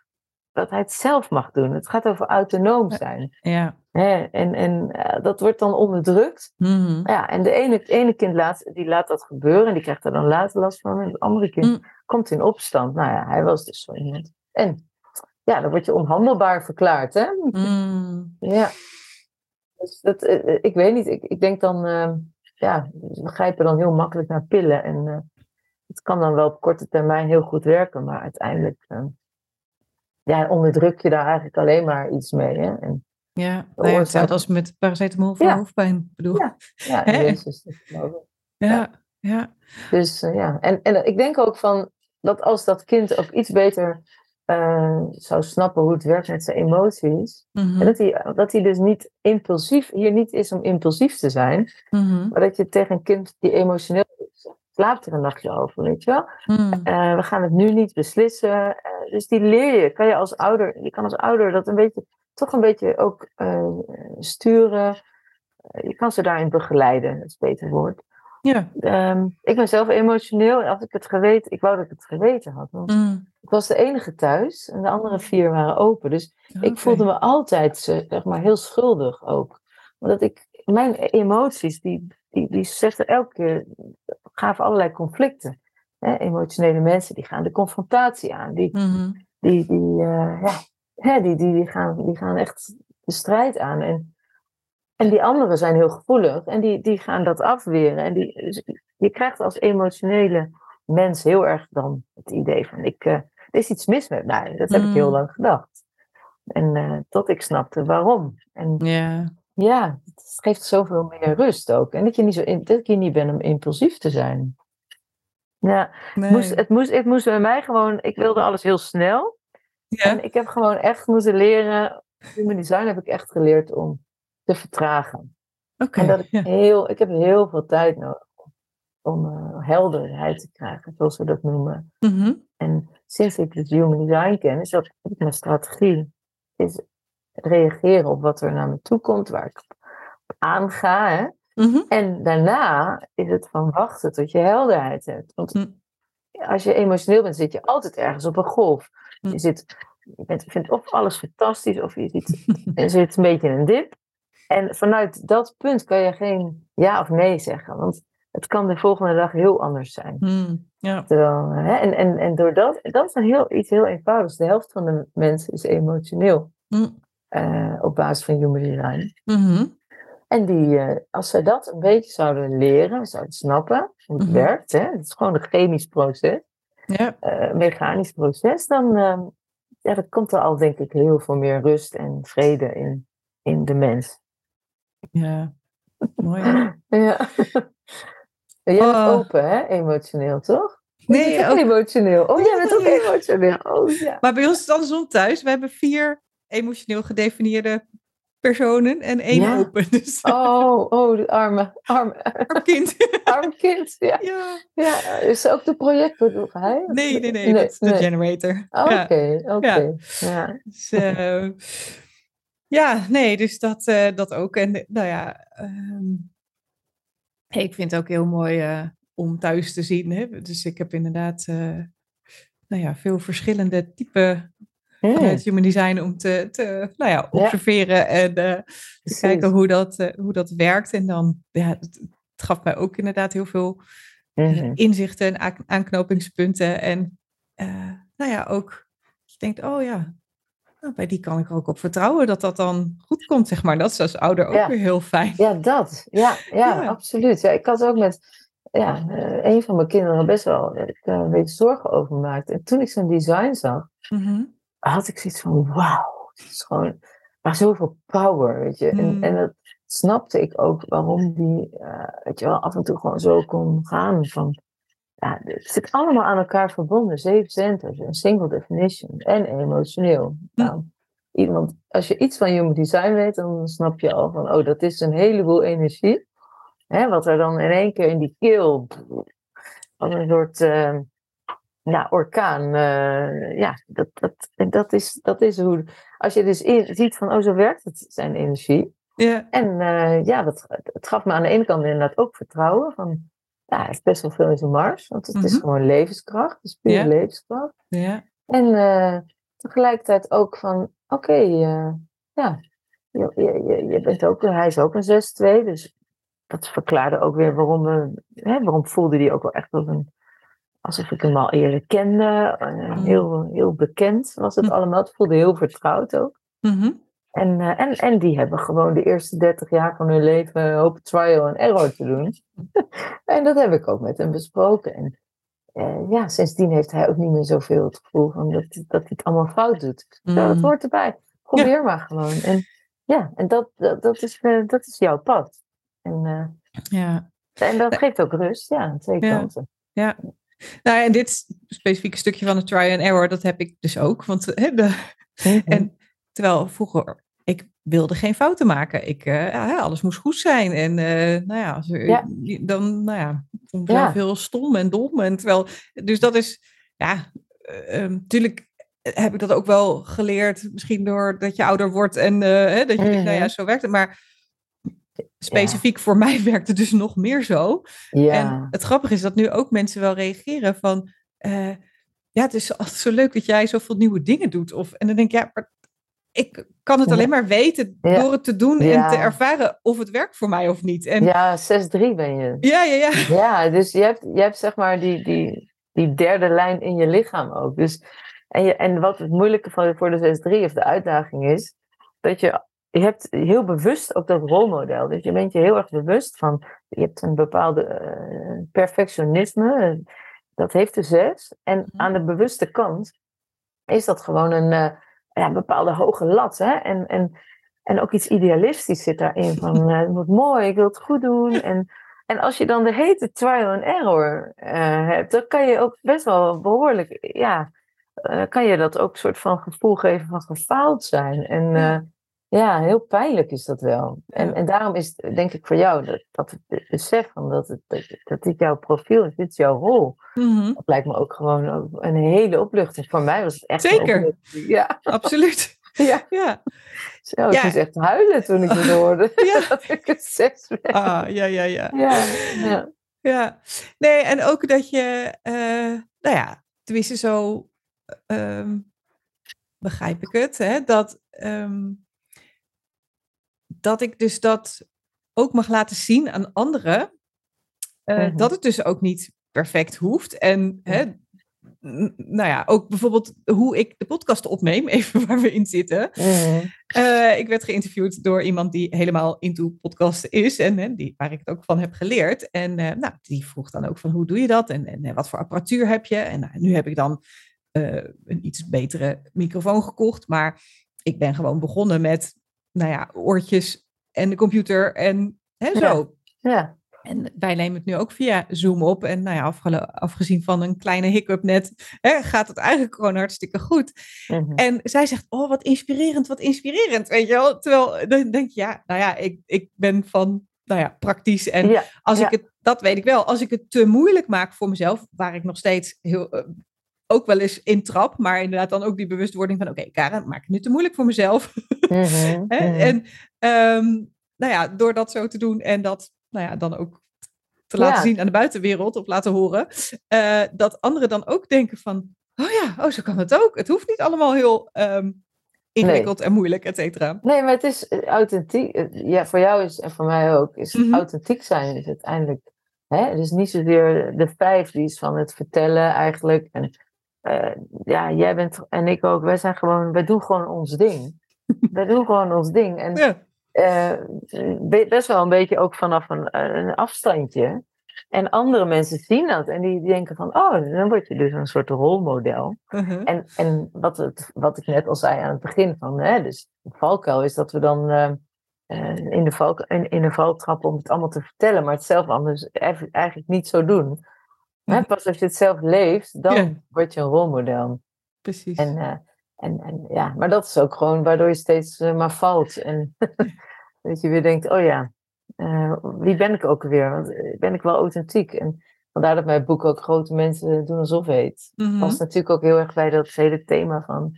S1: dat hij het zelf mag doen. Het gaat over autonoom zijn.
S2: Ja.
S1: En, en eh, dat wordt dan onderdrukt.
S2: Mhm.
S1: Ja, en de ene, het ene kind laat, die laat dat gebeuren en die krijgt er dan later last van. En het andere kind
S2: Mm.
S1: komt in opstand. Nou ja, hij was dus zo iemand. En ja, dan word je onhandelbaar verklaard, hè?
S2: Mhm.
S1: Ja. Dus dat, eh, eh, ik weet niet, ik, ik denk dan, eh, ja, we grijpen dan heel makkelijk naar pillen. En het kan dan wel op korte termijn heel goed werken, maar uiteindelijk eh, ja, onderdruk je daar eigenlijk alleen maar iets mee. Hè? En,
S2: Ja, nou ja, hetzelfde als met paracetamol voor
S1: Ja.
S2: hoofdpijn. Bedoel.
S1: Ja. ja? Jezus, dat.
S2: Ja, ja.
S1: Dus eh, ja, en, en ik denk ook van dat als dat kind ook iets beter eh, zou snappen hoe het werkt met zijn emoties,
S2: Mhm.
S1: en dat hij, dat hij dus niet impulsief, hier niet is om impulsief te zijn,
S2: Mhm.
S1: Maar dat je tegen een kind die emotioneel slaapt er een nachtje over, weet je wel.
S2: Mhm.
S1: Eh, we gaan het nu niet beslissen. Eh, dus die leer je. Kan je als ouder, je kan als ouder dat een beetje, toch een beetje ook eh, sturen. Je kan ze daarin begeleiden, dat is een beter woord.
S2: Ja.
S1: Ehm, ik ben zelf emotioneel. Als ik het geweten, ik wou dat ik het geweten had. Want
S2: Mhm.
S1: ik was de enige thuis en de andere vier waren open. Dus ik voelde me altijd zeg maar, heel schuldig ook. Omdat ik, mijn emoties, die, die, die zetten elke keer, gaven allerlei conflicten. Hè? Emotionele mensen, die gaan de confrontatie aan. Die,
S2: Mhm.
S1: die, die, eh, ja, hè, die, die, die, gaan, die gaan echt de strijd aan. En, en die anderen zijn heel gevoelig en die, die gaan dat afweren. En die, dus je krijgt als emotionele mens heel erg dan het idee van, ik, eh, er is iets mis met mij. Dat heb ik heel
S2: Mm.
S1: lang gedacht. En eh, tot ik snapte waarom. En
S2: Ja.
S1: Ja, het geeft zoveel meer rust ook. En dat je niet, zo in, dat je niet bent om impulsief te zijn. Ja,
S2: Nee.
S1: moest, het, moest, het moest bij mij gewoon, ik wilde alles heel snel.
S2: ja.
S1: En ik heb gewoon echt moeten leren, human design heb ik echt geleerd om te vertragen.
S2: Oké.
S1: En dat ik
S2: ja.
S1: heel, ik heb heel veel tijd nodig om, eh, helderheid te krijgen, zoals we dat noemen.
S2: Mhm.
S1: En sinds ik het human design ken, is dat ik mijn strategie. Is reageren op wat er naar me toe komt, waar ik op aanga. Hè?
S2: Mhm.
S1: En daarna is het van wachten tot je helderheid hebt. Want
S2: Hm.
S1: als je emotioneel bent, zit je altijd ergens op een golf.
S2: Hm.
S1: Je, zit, je bent, vindt of alles fantastisch, of je zit, je (laughs) zit een beetje in een dip. En vanuit dat punt kan je geen ja of nee zeggen. Want het kan de volgende dag heel anders zijn.
S2: Hm. Ja.
S1: Terwijl, hè, en, en, en door dat, dat is een heel, iets heel eenvoudigs. De helft van de mensen is emotioneel. Eh, op basis van human design.
S2: Mhm.
S1: En die, eh, als zij dat een beetje zouden leren, zouden snappen hoe het
S2: Mhm.
S1: werkt, hè, het is gewoon een chemisch proces,
S2: Ja.
S1: eh, een mechanisch proces, dan, eh, ja, dan komt er al denk ik heel veel meer rust en vrede in, in de mens.
S2: Ja. Mooi. (laughs)
S1: Ja. Jij bent
S2: Oh.
S1: open, hè, emotioneel, toch?
S2: Nee,
S1: ook
S2: ook,
S1: emotioneel. Oh, jij bent ook
S2: Nee.
S1: emotioneel. Oh, ja.
S2: maar bij ons is het andersom thuis. We hebben vier emotioneel gedefinieerde personen en één
S1: Ja.
S2: open. Dus
S1: Oh, oh, de arme, arme,
S2: arm kind. (laughs)
S1: arm kind. Ja.
S2: ja.
S1: ja, is ook de projectbedoel hij?
S2: Nee, nee, nee, dat is de generator. Ja.
S1: Oké, oké. Ja.
S2: Dus, eh, ja, nee, dus dat, eh, dat ook. En eh, nou ja, ehm, ik vind het ook heel mooi om thuis te zien. Hè? Dus ik heb inderdaad nou ja, veel verschillende typen
S1: Hmm,
S2: vanuit Human Design om te, te nou ja, observeren en eh, te kijken hoe dat, eh, hoe dat werkt. En dan, ja, het, het gaf mij ook inderdaad heel veel eh,
S1: Mhm.
S2: inzichten en aan- aanknopingspunten. En nou ja, ook je denkt, oh ja, nou, bij die kan ik er ook op vertrouwen dat dat dan goed komt, zeg maar. Dat is als ouder ook
S1: Ja.
S2: weer heel fijn.
S1: Ja, dat. Ja, ja,
S2: Ja.
S1: absoluut. Ja, ik had ook met ja, een van mijn kinderen best wel ik, een beetje zorgen over gemaakt. En toen ik zijn design zag,
S2: Mhm.
S1: Had ik zoiets van, wauw, het is gewoon, maar zoveel power, weet je.
S2: Mm.
S1: En, en dat snapte ik ook waarom die, eh, weet je wel, af en toe gewoon zo kon gaan van, ja, het zit allemaal aan elkaar verbonden. Zeven centers, een single definition en emotioneel. Nou, iemand, als je iets van human design weet, dan snap je al van, oh, dat is een heleboel energie. Hè, wat er dan in één keer in die keel, als een soort eh, ja, orkaan, eh, ja, dat, dat, dat, is, dat is hoe, als je dus in- ziet van, oh, zo werkt het, zijn energie.
S2: Ja,
S1: En eh, ja, dat, het gaf me aan de ene kant inderdaad ook vertrouwen. Van, ja, hij heeft best wel veel in zijn mars. Want het is
S2: Mhm.
S1: gewoon levenskracht. Het is puur
S2: Ja.
S1: levenskracht.
S2: ja,
S1: En eh, tegelijkertijd ook van, oké, ja, je, je, je, je bent ook, hij is ook een 6-2. Dus dat verklaarde ook weer waarom, we, hè, waarom voelde hij ook wel echt als een, alsof ik hem al eerder kende. Eh,
S2: Mm.
S1: heel, heel bekend was het
S2: Hm.
S1: allemaal. Het voelde heel vertrouwd ook.
S2: Mhm.
S1: En, eh, en, en die hebben gewoon de eerste 30 jaar van hun leven hopen trial en error te doen. (laughs) en dat heb ik ook met hem besproken. En eh, ja, sindsdien heeft hij ook niet meer zoveel het gevoel van dat, dat hij het allemaal fout doet. Ja, dat
S2: Mm.
S1: hoort erbij. Probeer maar gewoon. En ja, en dat, dat, dat, is, eh, dat is jouw pad. En,
S2: ja.
S1: en dat geeft ook rust, ja, aan twee
S2: Ja.
S1: kanten.
S2: Nou, en dit specifieke stukje van de try and error, dat heb ik dus ook. Want eh, de. En terwijl vroeger, ik wilde geen fouten maken. Ik, eh, ja, alles moest goed zijn. En eh, nou ja, als
S1: Ja.
S2: dan, nou ja, vond ik
S1: Ja.
S2: heel stom en dom. En terwijl, dus dat is, ja, natuurlijk heb ik dat ook wel geleerd. Misschien doordat je ouder wordt en eh, dat je, denkt, nou ja, zo werkt het. Maar specifiek voor mij (laughs) werkt het dus nog meer zo.
S1: ja.
S2: En het grappige is dat nu ook mensen wel reageren van... eh, ja, het is altijd zo leuk dat jij zoveel nieuwe dingen doet. Of, en dan denk ik, ja, maar ik kan het alleen maar weten
S1: Ja.
S2: door het te doen en te ervaren of het werkt voor mij of niet. En, ja.
S1: ja, 6-3 ben je.
S2: Ja, ja, ja.
S1: Ja, dus je hebt, je hebt zeg maar die, die, die derde lijn in je lichaam ook. Dus, en, je, en wat het moeilijke van, voor de 6-3 of de uitdaging is, dat je, je hebt heel bewust ook dat rolmodel. Dus je bent je heel erg bewust van, je hebt een bepaalde eh, perfectionisme, eh, dat heeft de 6. En
S2: Mhm.
S1: aan de bewuste kant is dat gewoon een eh, ja, bepaalde hoge lat. Hè? En, en, en ook iets idealistisch zit daarin. Van (laughs) het moet mooi, ik wil het goed doen. En, en als je dan de hete trial and error hebt, dan kan je ook best wel behoorlijk, ja, kan je dat ook een soort van gevoel geven van gefaald zijn. En
S2: Ja.
S1: eh, heel pijnlijk is dat wel. En, en daarom is het, denk ik voor jou dat, dat het besef van dat, het, dat, dat dit jouw profiel is, dit is jouw rol.
S2: Mhm,
S1: Dat lijkt me ook gewoon een hele opluchting. Voor mij was het echt een
S2: Zeker.
S1: Ja.
S2: absoluut. (laughs) Ja. ja.
S1: Zo, ik moest echt huilen toen ik het (laughs) hoorde. Ja. (laughs) dat ik het zes ben.
S2: Ah, ja, ja, ja.
S1: Ja, ja.
S2: ja. Nee, en ook dat je, uh, nou ja, tenminste zo um, begrijp ik het, hè, dat, um, dat ik dus dat ook mag laten zien aan anderen. Uh, mm -hmm. Dat het dus ook niet perfect hoeft. En hè, nou ja, ook bijvoorbeeld hoe ik de podcast opneem, (laughs) even waar we in zitten. Mm. Uh, ik werd geïnterviewd door iemand die helemaal into podcasten is en, en die, waar ik het ook van heb geleerd. En uh, nou, die vroeg dan ook van hoe doe je dat en, en wat voor apparatuur heb je? En nou, nu heb ik dan een iets betere microfoon gekocht, maar ik ben gewoon begonnen met, nou ja, oortjes en de computer en hè, zo.
S1: Ja. ja.
S2: En wij nemen het nu ook via Zoom op. En nou ja, afgezien van een kleine hiccup net, hè, gaat het eigenlijk gewoon hartstikke goed. Mm -hmm. En zij zegt, oh wat inspirerend, wat inspirerend, weet je wel. Terwijl, dan denk je, ja, nou ja, ik, ik ben van, nou ja, praktisch. En ja, als ja. ik het, dat weet ik wel, als ik het te moeilijk maak voor mezelf, waar ik nog steeds heel... Uh, ook wel eens intrap, maar inderdaad dan ook die bewustwording van, oké, okay, Karen, maak het nu te moeilijk voor mezelf. (laughs) (laughs) Mm -hmm. en um, nou ja, door dat zo te doen en dat nou ja, dan ook te laten ja. zien aan de buitenwereld of laten horen, uh, dat anderen dan ook denken van, oh ja, oh, zo kan het ook. Het hoeft niet allemaal heel um, ingewikkeld nee. en moeilijk, et cetera.
S1: Nee, maar het is authentiek. Ja, voor jou is en voor mij ook, is mm -hmm. authentiek zijn is uiteindelijk. Hè? Het is niet zozeer de vijf die is van het vertellen eigenlijk. En uh, ja, jij bent en ik ook, wij zijn gewoon, wij doen gewoon ons ding. (laughs) wij doen gewoon ons ding. En ja uh, best wel een beetje ook vanaf een, een, afstandje. En andere mensen zien dat en die, denken van, oh, dan word je dus een soort rolmodel. Uh -huh. En, en wat, het, wat ik net al zei aan het begin van, hè, dus de valkuil is dat we dan uh, in, de val, in, in de val trappen om het allemaal te vertellen, maar het zelf anders eigenlijk niet zo doen. Hè, pas als je het zelf leeft, dan yeah. word je een rolmodel.
S2: Precies.
S1: En, en, en ja, maar dat is ook gewoon waardoor je steeds uh, maar valt. En (laughs) dat je weer denkt, oh ja, uh, wie ben ik ook weer? Want ben ik wel authentiek? En vandaar dat mijn boek ook Grote Mensen doen alsof heet. Mm -hmm. Past natuurlijk ook heel erg bij dat hele thema van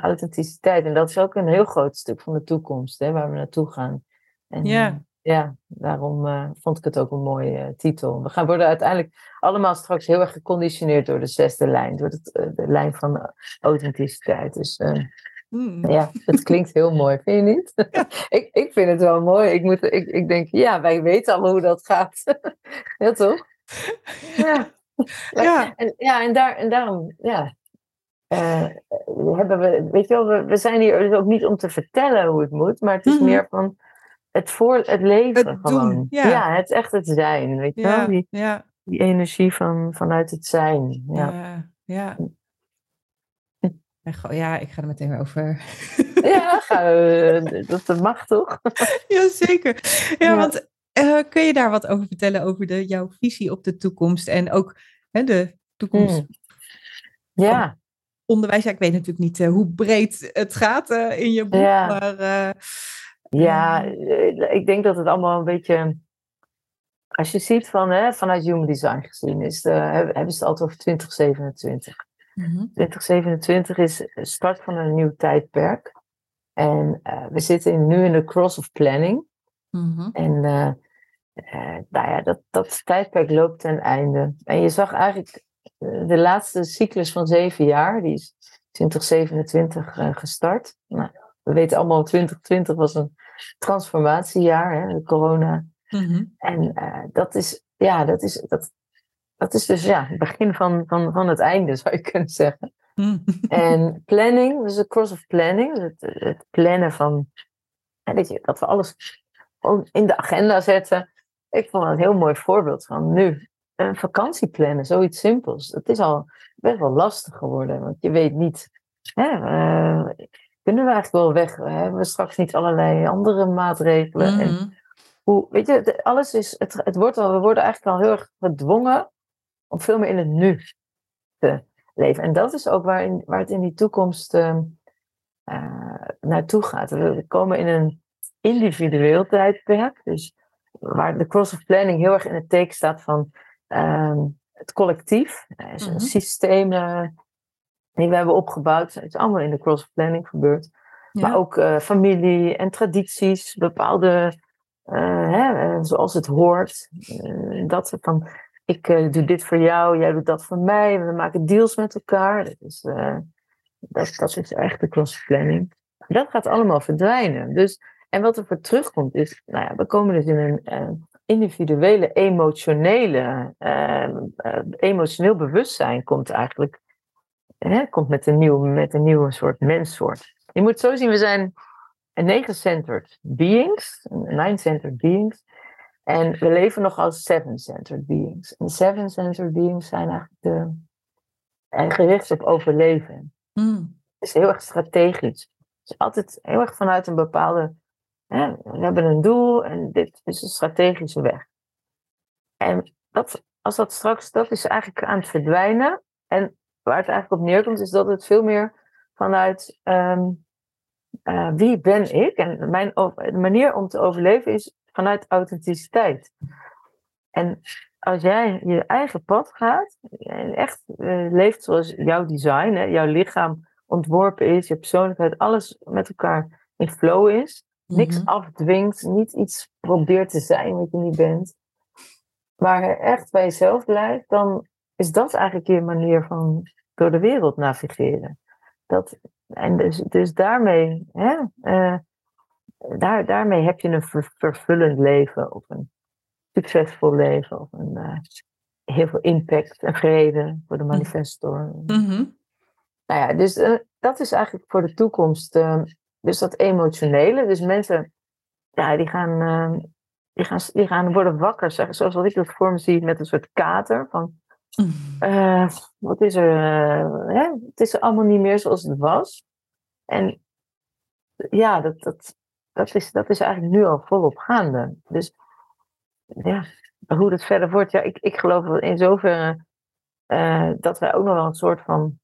S1: authenticiteit. En dat is ook een heel groot stuk van de toekomst, hè, waar we naartoe gaan. En,
S2: yeah.
S1: Ja, daarom uh, vond ik het ook een mooie uh, titel. We gaan worden uiteindelijk allemaal straks heel erg geconditioneerd door de zesde lijn, door het, uh, de lijn van authenticiteit. Dus mm. ja, het klinkt heel mooi, vind je niet? (laughs) Ja. (laughs) ik, ik vind het wel mooi. Ik, moet, ik, ik denk, ja, wij weten allemaal hoe dat gaat. (laughs) ja, toch? Ja.
S2: Ja.
S1: En, ja, en, daar, en daarom, ja, hebben we, weet je wel, we, we zijn hier dus ook niet om te vertellen hoe het moet, maar het is mm -hmm. meer van het, voor, het leven
S2: het
S1: gewoon.
S2: Doen, ja.
S1: ja. het echt het zijn, weet je
S2: ja,
S1: wel? Die,
S2: ja.
S1: die energie van, vanuit het zijn. Ja,
S2: ja. ja. Ja, ik ga er meteen weer over.
S1: Ja, ga, dat, mag toch? (laughs)
S2: Jazeker. Ja, ja. want uh, kun je daar wat over vertellen over de, jouw visie op de toekomst en ook hè, de toekomst?
S1: Mm. Ja.
S2: Onderwijs, ja, ik weet natuurlijk niet uh, hoe breed het gaat uh, in je boek, maar
S1: ja, ik denk dat het allemaal een beetje. Als je ziet van, hè, vanuit Human Design gezien, is de, hebben ze het altijd over 2027. Mm-hmm. 2027 is start van een nieuw tijdperk. En uh, we zitten nu in de cross of planning.
S2: Mm-hmm.
S1: En uh, uh, nou ja, dat, dat tijdperk loopt ten einde. En je zag eigenlijk de laatste cyclus van zeven jaar, die is 2027 gestart. Nou, we weten allemaal, 2020 was een transformatiejaar, hè, de corona.
S2: Mm-hmm.
S1: En uh, dat is, ja, dat is, dat, dat is dus ja, het begin van, van, van het einde, (laughs) zou je kunnen zeggen.
S2: Mm.
S1: en planning, dus de cross of planning, het, het plannen van, dat, je, dat we alles in de agenda zetten. Ik vond dat een heel mooi voorbeeld van nu. Een vakantie plannen, zoiets simpels. Het is al best wel lastig geworden, want je weet niet. Hè, uh, kunnen we eigenlijk wel weg? Hebben we straks niet allerlei andere maatregelen?
S2: Mm.
S1: En hoe, weet je, alles is, het, het wordt al, we worden eigenlijk al heel erg gedwongen om veel meer in het nu te leven. En dat is ook waar, in, waar het in die toekomst uh, naartoe gaat. We komen in een individueel tijdperk, dus waar de cross of planning heel erg in het teken staat van uh, het collectief. Er is een
S2: Mhm.
S1: systeem, uh, die we hebben opgebouwd. Het is allemaal in de cross-planning gebeurd. Maar ook uh, familie en tradities, bepaalde, uh, hè, zoals het hoort. Uh, dat van, ik doe dit voor jou, jij doet dat voor mij. We maken deals met elkaar. Dat is, dat, dat is echt de cross-planning. Dat gaat allemaal verdwijnen. Dus, en wat er voor terugkomt is, nou ja, we komen dus in een individuele, emotionele, emotioneel bewustzijn komt eigenlijk hè, komt met een, nieuw, met een nieuwe soort menssoort. Je moet zo zien, we zijn negen-centered beings, nine-centered beings. En we leven nog als seven-centered beings. En seven-centered beings zijn eigenlijk de, en gericht op overleven. Mm. Het is heel erg strategisch. Het is altijd heel erg vanuit een bepaalde. Hè, we hebben een doel en dit is een strategische weg. En dat, als dat straks, dat is eigenlijk aan het verdwijnen. En waar het eigenlijk op neerkomt, is dat het veel meer vanuit ehm, eh, wie ben ik? En mijn de manier om te overleven is vanuit authenticiteit. En als jij je eigen pad gaat, en echt uh, leeft zoals jouw design, hè, jouw lichaam ontworpen is, je persoonlijkheid, alles met elkaar in flow is, niks mhm. afdwingt, niet iets probeert te zijn wat je niet bent, maar echt bij jezelf blijft, dan is dat eigenlijk je manier van door de wereld navigeren. Dat, en dus, dus daarmee, hè, uh, daar, daarmee heb je een vervullend leven of een succesvol leven of een, uh, heel veel impact en vrede voor de mm. manifestor. Mm Nou ja, dus uh, dat is eigenlijk voor de toekomst. dus dat emotionele. Dus mensen, ja, die gaan, die gaan, die gaan worden wakker, zeg, zoals wat ik dat voor me zie, met een soort kater. Van, uh, wat is er? Uh, hè? Het is allemaal niet meer zoals het was. En ja, dat, dat, dat, is, dat is eigenlijk nu al volop gaande. Dus ja, hoe het verder wordt, ja, ik, ik geloof in zoverre uh, dat wij ook nog wel een soort van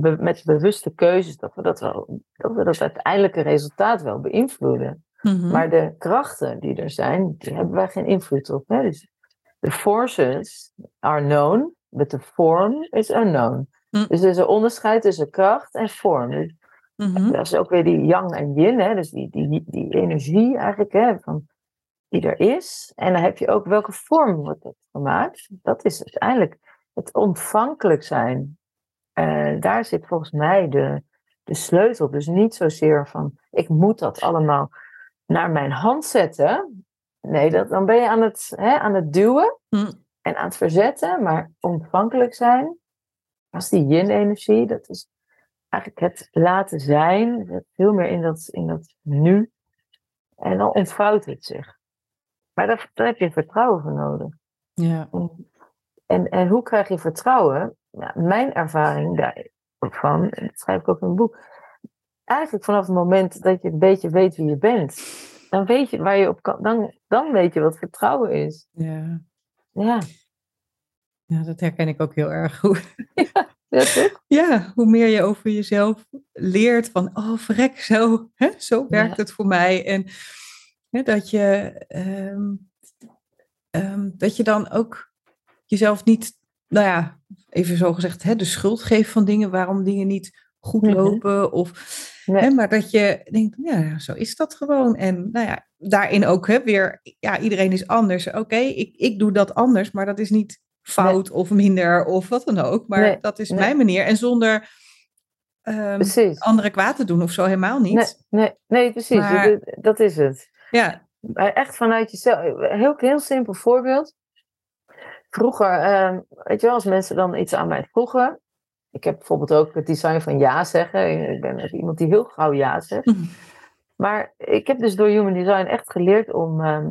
S1: met bewuste keuzes, dat we dat, wel, dat we dat uiteindelijke resultaat wel beïnvloeden. Mm-hmm. Maar de krachten die er zijn, die hebben wij geen invloed op. Hè? Dus The forces are known, but the form is unknown. Hm. Dus er is een onderscheid tussen kracht en vorm. Dus mm-hmm. Dat is ook weer die yang en yin, hè? dus die, die, die energie eigenlijk hè, van, die er is. En dan heb je ook welke vorm wordt dat gemaakt. Dat is uiteindelijk het ontvankelijk zijn. Uh, daar zit volgens mij de, de sleutel. Dus niet zozeer van ik moet dat allemaal naar mijn hand zetten. Nee, dat, dan ben je aan het, hè, aan het duwen hm. en aan het verzetten, maar ontvankelijk zijn. Als die yin-energie, dat is eigenlijk het laten zijn, veel meer in dat, in dat nu. En dan ontvouwt het zich. Maar daar, daar heb je vertrouwen voor nodig. Ja. En, en hoe krijg je vertrouwen? mijn ervaring daarvan, dat schrijf ik ook in een boek, eigenlijk vanaf het moment dat je een beetje weet wie je bent dan weet je waar je op kan. Dan, dan weet je wat vertrouwen is.
S2: Ja.
S1: Ja.
S2: Ja, dat herken ik ook heel erg (laughs) goed.
S1: Ja, toch?
S2: Ja, hoe meer je over jezelf leert van, oh verrek, zo, hè, zo werkt het voor mij. En hè, dat, je, um, um, dat je dan ook jezelf niet, nou ja, even zo gezegd, hè, de schuld geeft van dingen, waarom dingen niet goed mhm. lopen. Of, hè, maar dat je denkt, ja, zo is dat gewoon. En nou ja, daarin ook hè, weer, ja, iedereen is anders. Oké, ik, ik doe dat anders, maar dat is niet fout of minder of wat dan ook. Maar dat is mijn manier. En zonder um, anderen kwaad te doen of zo helemaal niet.
S1: Nee, nee, precies. Maar, dat is het.
S2: Ja.
S1: Echt vanuit jezelf. Heel, heel simpel voorbeeld. Vroeger, um, weet je wel, als mensen dan iets aan mij vroegen, ik heb bijvoorbeeld ook het design van ja zeggen. Ik ben iemand die heel gauw ja zegt. Mhm. Maar ik heb dus door Human Design echt geleerd om uh,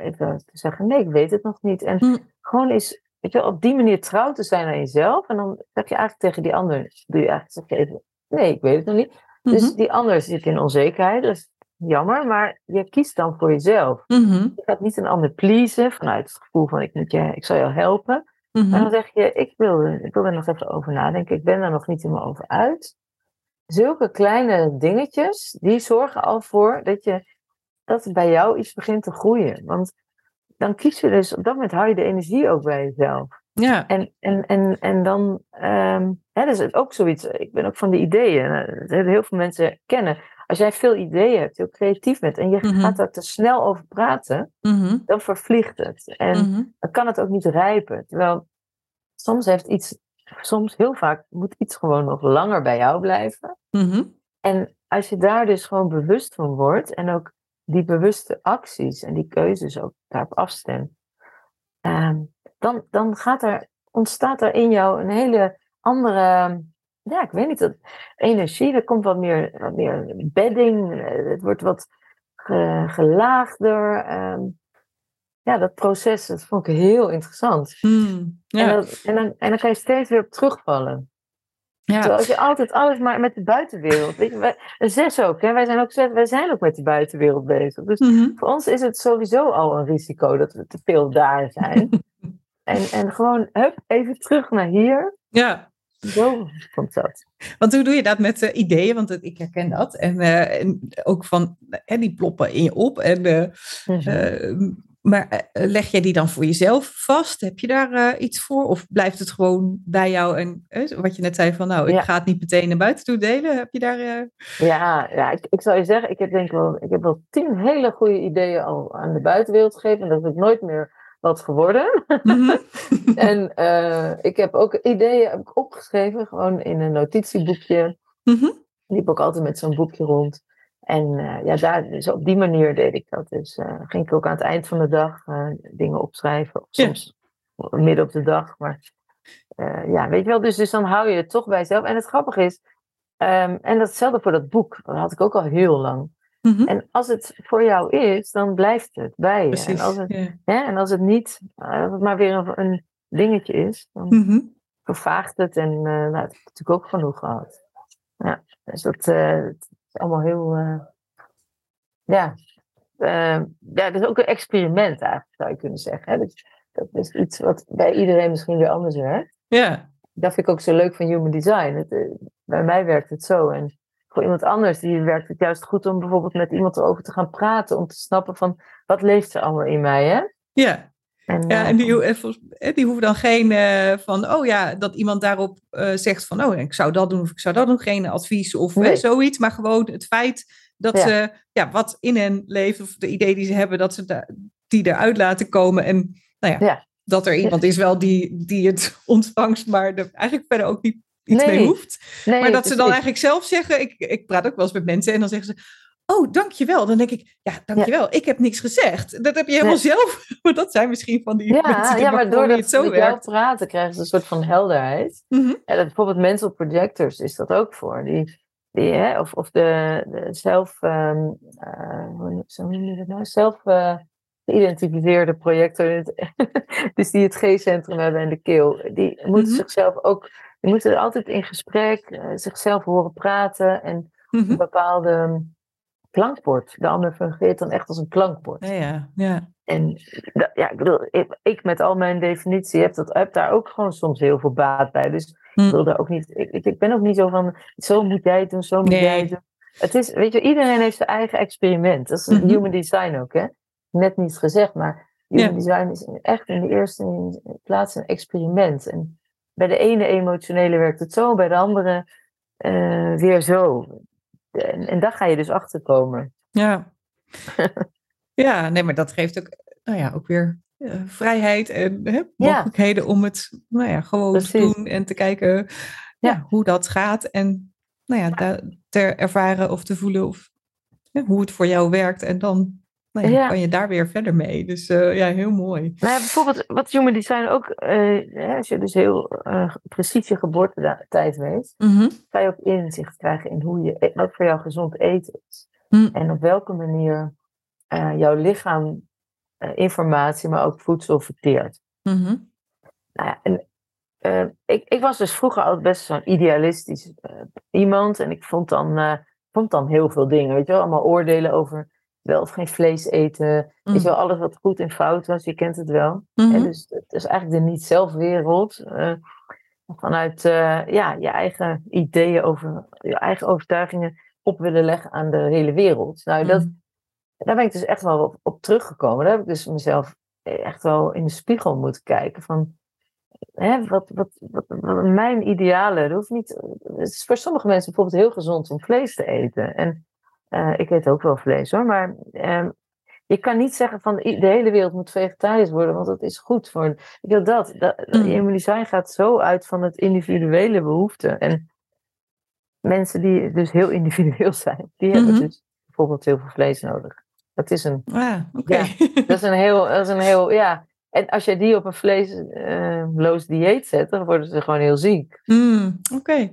S1: even te zeggen: nee, ik weet het nog niet. En mhm. gewoon eens weet je, op die manier trouw te zijn aan jezelf. En dan zeg je eigenlijk tegen die ander: doe je eigenlijk zeg je even: nee, ik weet het nog niet. Dus mhm. die ander zit in onzekerheid. Dat is jammer, maar je kiest dan voor jezelf. Je gaat niet een ander pleasen vanuit het gevoel van: ik, moet je, ik zal jou helpen. En dan mhm. zeg je, ik wil, ik wil er nog even over nadenken. Ik ben er nog niet helemaal over uit. Zulke kleine dingetjes, die zorgen al voor dat, je, dat bij jou iets begint te groeien. Want dan kies je dus, op dat moment hou je de energie ook bij jezelf. Ja. En, en, en, en dan, um, hè, dat is ook zoiets, ik ben ook van de ideeën. Dat heel veel mensen kennen. Als jij veel ideeën hebt, heel creatief bent en je mhm. gaat daar te snel over praten, mhm. dan vervliegt het. En mhm. dan kan het ook niet rijpen. Terwijl soms heeft iets, soms heel vaak moet iets gewoon nog langer bij jou blijven. En als je daar dus gewoon bewust van wordt en ook die bewuste acties en die keuzes ook daarop afstemt, ehm, dan, dan gaat er, ontstaat er in jou een hele andere, ja, ik weet niet, dat energie. Er komt wat meer, wat meer bedding, eh, het wordt wat gelaagder. Ehm, ja, dat proces, dat vond ik heel interessant. Hmm, ja. en, en, dan, en dan kan je steeds weer op terugvallen. Ja. Terwijl als je altijd alles maar met de buitenwereld. Weet je, wij, zes ook, hè? Wij, zijn ook zes, wij zijn ook met de buitenwereld bezig. Dus mhm. voor ons is het sowieso al een risico dat we te veel daar zijn. (laughs) en, en gewoon, hup, even terug naar hier.
S2: Ja.
S1: Zo komt dat.
S2: Want hoe doe je dat met uh, ideeën? Want ik herken dat. En, uh, en ook van, uh, die ploppen in je op. En mm maar eh, leg jij die dan voor jezelf vast? Heb je daar iets voor? Of blijft het gewoon bij jou? En wat je net zei van, nou, ik ga het niet meteen naar buiten toe delen. Heb je daar...
S1: Ja, ja ik, ik zou je zeggen, ik heb denk wel, ik heb wel tien hele goede ideeën al aan de buitenwereld gegeven. En dat is nooit meer wat geworden. Mm (laughs) en ik heb ook ideeën heb ik opgeschreven, gewoon in een notitieboekje. Mm -hmm. Liep ook altijd met zo'n boekje rond. En uh, ja, daar, dus op die manier deed ik dat. Dus uh, ging ik ook aan het eind van de dag dingen opschrijven. Of soms midden op de dag. Maar ja, weet je wel, dus, dus dan hou je het toch bij jezelf. En het grappige is, um, en datzelfde voor dat boek, dat had ik ook al heel lang. Mm -hmm. En als het voor jou is, dan blijft het bij je. Precies, en, als het, yeah. hè, en als het niet, als het maar weer een, een dingetje is, dan mm -hmm. vervaagt het. En nou, dat heb ik natuurlijk ook genoeg gehad. Ja, dus dat, allemaal heel. Uh, ja. Uh, ja, dat is ook een experiment eigenlijk, zou je kunnen zeggen. Hè? Dus, dat is iets wat bij iedereen misschien weer anders werkt.
S2: Ja.
S1: Dat vind ik ook zo leuk van human design. Het, uh, bij mij werkt het zo. En voor iemand anders, die werkt het juist goed om bijvoorbeeld met iemand erover te gaan praten. Om te snappen van, wat leeft er allemaal in mij, hè?
S2: Ja. En, ja, en die, die hoeven dan geen uh, van, oh ja, dat iemand daarop uh, zegt van, oh, ik zou dat doen of ik zou dat doen, geen advies of nee. zoiets, maar gewoon het feit dat ja. ze, ja, wat in hen leeft of de idee die ze hebben, dat ze da die eruit laten komen en, nou ja, ja. dat er iemand is wel die, die het (laughs) ontvangt, maar er eigenlijk verder ook niet iets nee. mee hoeft. Nee, maar dat ze dan eigenlijk zelf zeggen, ik, ik praat ook wel eens met mensen en dan zeggen ze, Oh, dankjewel. Dan denk ik, ja, dankjewel. Ja. Ik heb niks gezegd. Dat heb je helemaal zelf. (laughs) Maar dat zijn misschien van die
S1: ja, (laughs)
S2: mensen die
S1: ja, maar door het zo met jou praten krijgen ze een soort van helderheid. Mm -hmm. En dat, bijvoorbeeld mental projectors is dat ook voor. Die, die, hè, of, of de, de zelf, um, uh, hoe noem je dat nou? Zelf uh, geïdentificeerde projector. (laughs) dus die het G-centrum hebben en de keel. Die moeten mm -hmm. zichzelf ook, die moeten altijd in gesprek, uh, zichzelf horen praten en mm -hmm. bepaalde klankbord. De ander fungeert dan echt als een klankbord.
S2: Ja, ja. ja.
S1: En ja, ik bedoel, ik, ik, met al mijn definitie heb, dat, heb daar ook gewoon soms heel veel baat bij. Dus hm. ik wil daar ook niet, ik, ik, ben ook niet zo van, zo moet jij het doen, zo moet nee. jij het doen. Het is, weet je, iedereen heeft zijn eigen experiment. Dat is mm -hmm. human design ook, hè. Net niet gezegd, maar human design is echt in de eerste plaats een experiment. En bij de ene emotionele werkt het zo, bij de andere uh, weer zo. En, en daar ga je dus achter komen.
S2: Ja. (laughs) ja, nee, maar dat geeft ook, nou ja, ook weer uh, vrijheid en hè, mogelijkheden ja. om het nou ja, gewoon Precies. te doen en te kijken ja. ja. hoe dat gaat. En nou ja, ja. te ervaren of te voelen of hoe het voor jou werkt. En dan nou ja, kan je daar weer verder mee. Dus uh, ja, heel mooi.
S1: Nou ja, bijvoorbeeld wat Human Design ook, uh, als je dus heel uh, precies je geboortetijd weet, mm -hmm. kan je ook inzicht krijgen in hoe je, wat voor jou gezond eten is. Mm. En op welke manier jouw lichaam informatie, maar ook voedsel verteert. Mm -hmm. nou ja, en, ik, ik was dus vroeger altijd best zo'n idealistisch iemand en ik vond dan, vond dan heel veel dingen, weet je wel, allemaal oordelen over wel of geen vlees eten. Mm. Is wel alles wat goed en fout was, je kent het wel. Mm -hmm. dus het is eigenlijk de niet-zelfwereld. Uh, vanuit uh, ja, je eigen ideeën over je eigen overtuigingen op willen leggen aan de hele wereld. Nou, dat, mm. daar ben ik dus echt wel op, op, teruggekomen. Daar heb ik dus mezelf echt wel in de spiegel moeten kijken. Van, hè, wat, wat, wat, mijn idealen, dat hoeft niet, het is voor sommige mensen bijvoorbeeld heel gezond om vlees te eten. En uh, ik eet ook wel vlees hoor, maar uh, je kan niet zeggen van de hele wereld moet vegetarisch worden, want dat is goed voor. Ik wil dat. dat mm. Design gaat zo uit van het individuele behoefte. En mensen die dus heel (laughs) individueel zijn, die hebben
S2: Mhm.
S1: dus bijvoorbeeld heel veel vlees nodig. Dat is een,
S2: Ah.
S1: Ja. dat is een heel, dat is een heel, ja. En als je die op een vleesloos dieet zet, dan worden ze gewoon heel ziek.
S2: Hmm, oké.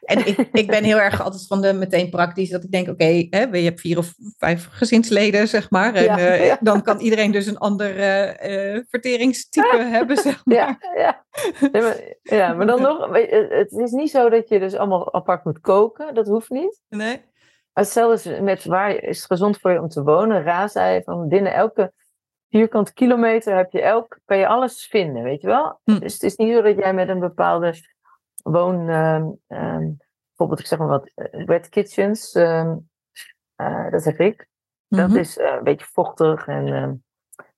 S2: En ik, (laughs) ik ben heel erg altijd van de meteen praktisch. Dat ik denk, oké, je hebt vier of vijf gezinsleden, zeg maar. En
S1: Ja,
S2: eh,
S1: ja.
S2: dan kan iedereen dus een ander eh, eh, verteringstype (laughs) hebben, zeg maar.
S1: Ja, ja. Ja, maar, ja, maar dan (laughs) nog, het is niet zo dat je dus allemaal apart moet koken. Dat hoeft niet.
S2: Nee?
S1: Hetzelfde is met waar is het gezond voor je om te wonen. Ra zei van binnen elke vierkante kilometer heb je elk, kan je alles vinden, weet je wel?
S2: Hm.
S1: Dus het is niet zo dat jij met een bepaalde woon, ehm, ehm, bijvoorbeeld ik zeg maar wat, eh, wet kitchens, ehm, eh, dat heb ik. Dat
S2: Mhm.
S1: is eh, een beetje vochtig en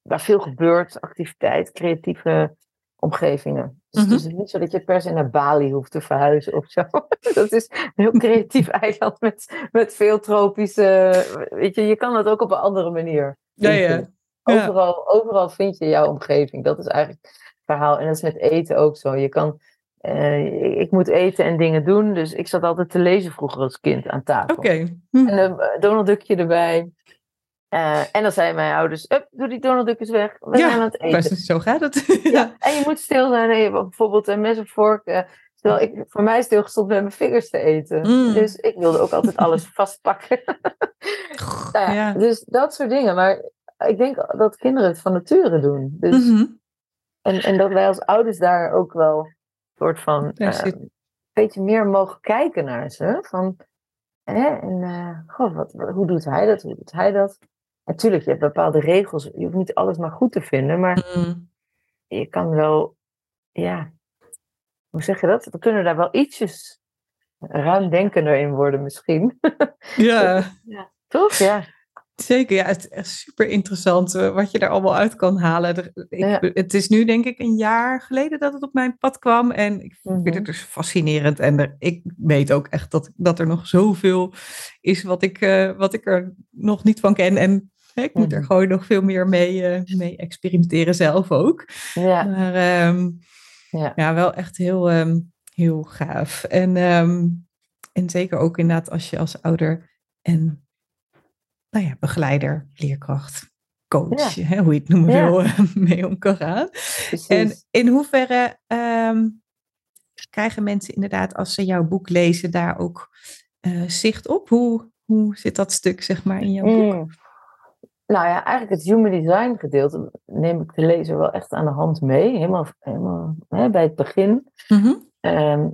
S1: waar veel gebeurt, activiteit, creatieve omgevingen. Dus
S2: Mhm.
S1: het is niet zo dat je per se naar Bali hoeft te verhuizen of zo. (laughs) Dat is een heel creatief (laughs) eiland met, met veel tropische. Weet je, je kan het ook op een andere manier.
S2: Ja, ja.
S1: Overal, overal vind je jouw omgeving. Dat is eigenlijk het verhaal. En dat is met eten ook zo. Je kan, eh, ik, moet eten en dingen doen. Dus ik zat altijd te lezen vroeger als kind aan tafel.
S2: Oké. Hm.
S1: En een eh, Donald Duckje erbij. Eh, en dan zeiden mijn ouders, "Up, doe die Donald Duckjes weg. We
S2: Ja,
S1: zijn aan het eten.
S2: zo gaat het. (laughs)
S1: Ja, en je moet stil zijn. En je bijvoorbeeld een mes of vork. terwijl ik voor mij stilgestond met mijn vingers te eten.
S2: Mm.
S1: Dus ik wilde ook altijd alles (laughs) vastpakken. (laughs) nou ja,
S2: Ja.
S1: Dus dat soort dingen. Maar ik denk dat kinderen het van nature doen. Dus,
S2: Mhm.
S1: en, en dat wij als ouders daar ook wel een soort van eh, een beetje meer mogen kijken naar ze. Van, hè, en eh, goh, wat, hoe doet hij dat? Hoe doet hij dat? Natuurlijk, je hebt bepaalde regels. Je hoeft niet alles maar goed te vinden. Maar
S2: Mm.
S1: je kan wel, ja, hoe zeg je dat? We kunnen daar wel ietsjes ruimdenkender in worden misschien.
S2: Ja. (laughs)
S1: Toch? Ja.
S2: Zeker, ja, het is echt super interessant eh, wat je daar allemaal uit kan halen. Ik,
S1: Ja.
S2: Het is nu denk ik een jaar geleden dat het op mijn pad kwam en ik vind
S1: Mhm.
S2: het dus fascinerend. En er- ik weet ook echt dat, dat er nog zoveel is wat ik, eh, wat ik er nog niet van ken. En hè, ik moet er
S1: Mhm.
S2: gewoon nog veel meer mee, eh, mee experimenteren zelf ook.
S1: Ja.
S2: Maar ehm,
S1: Ja.
S2: ja, wel echt heel, ehm, heel gaaf. En, ehm, en zeker ook inderdaad als je als ouder en nou ja, begeleider, leerkracht, coach, hè, hoe je het noemen
S1: Ja.
S2: wil, mee om kan gaan.
S1: Precies.
S2: En in hoeverre ehm, krijgen mensen inderdaad, als ze jouw boek lezen, daar ook eh, zicht op? Hoe, hoe zit dat stuk, zeg maar, in jouw boek?
S1: Mm. Nou ja, eigenlijk het human design gedeelte neem ik de lezer wel echt aan de hand mee. Helemaal, helemaal hè, bij het begin.
S2: Mhm.
S1: Ehm,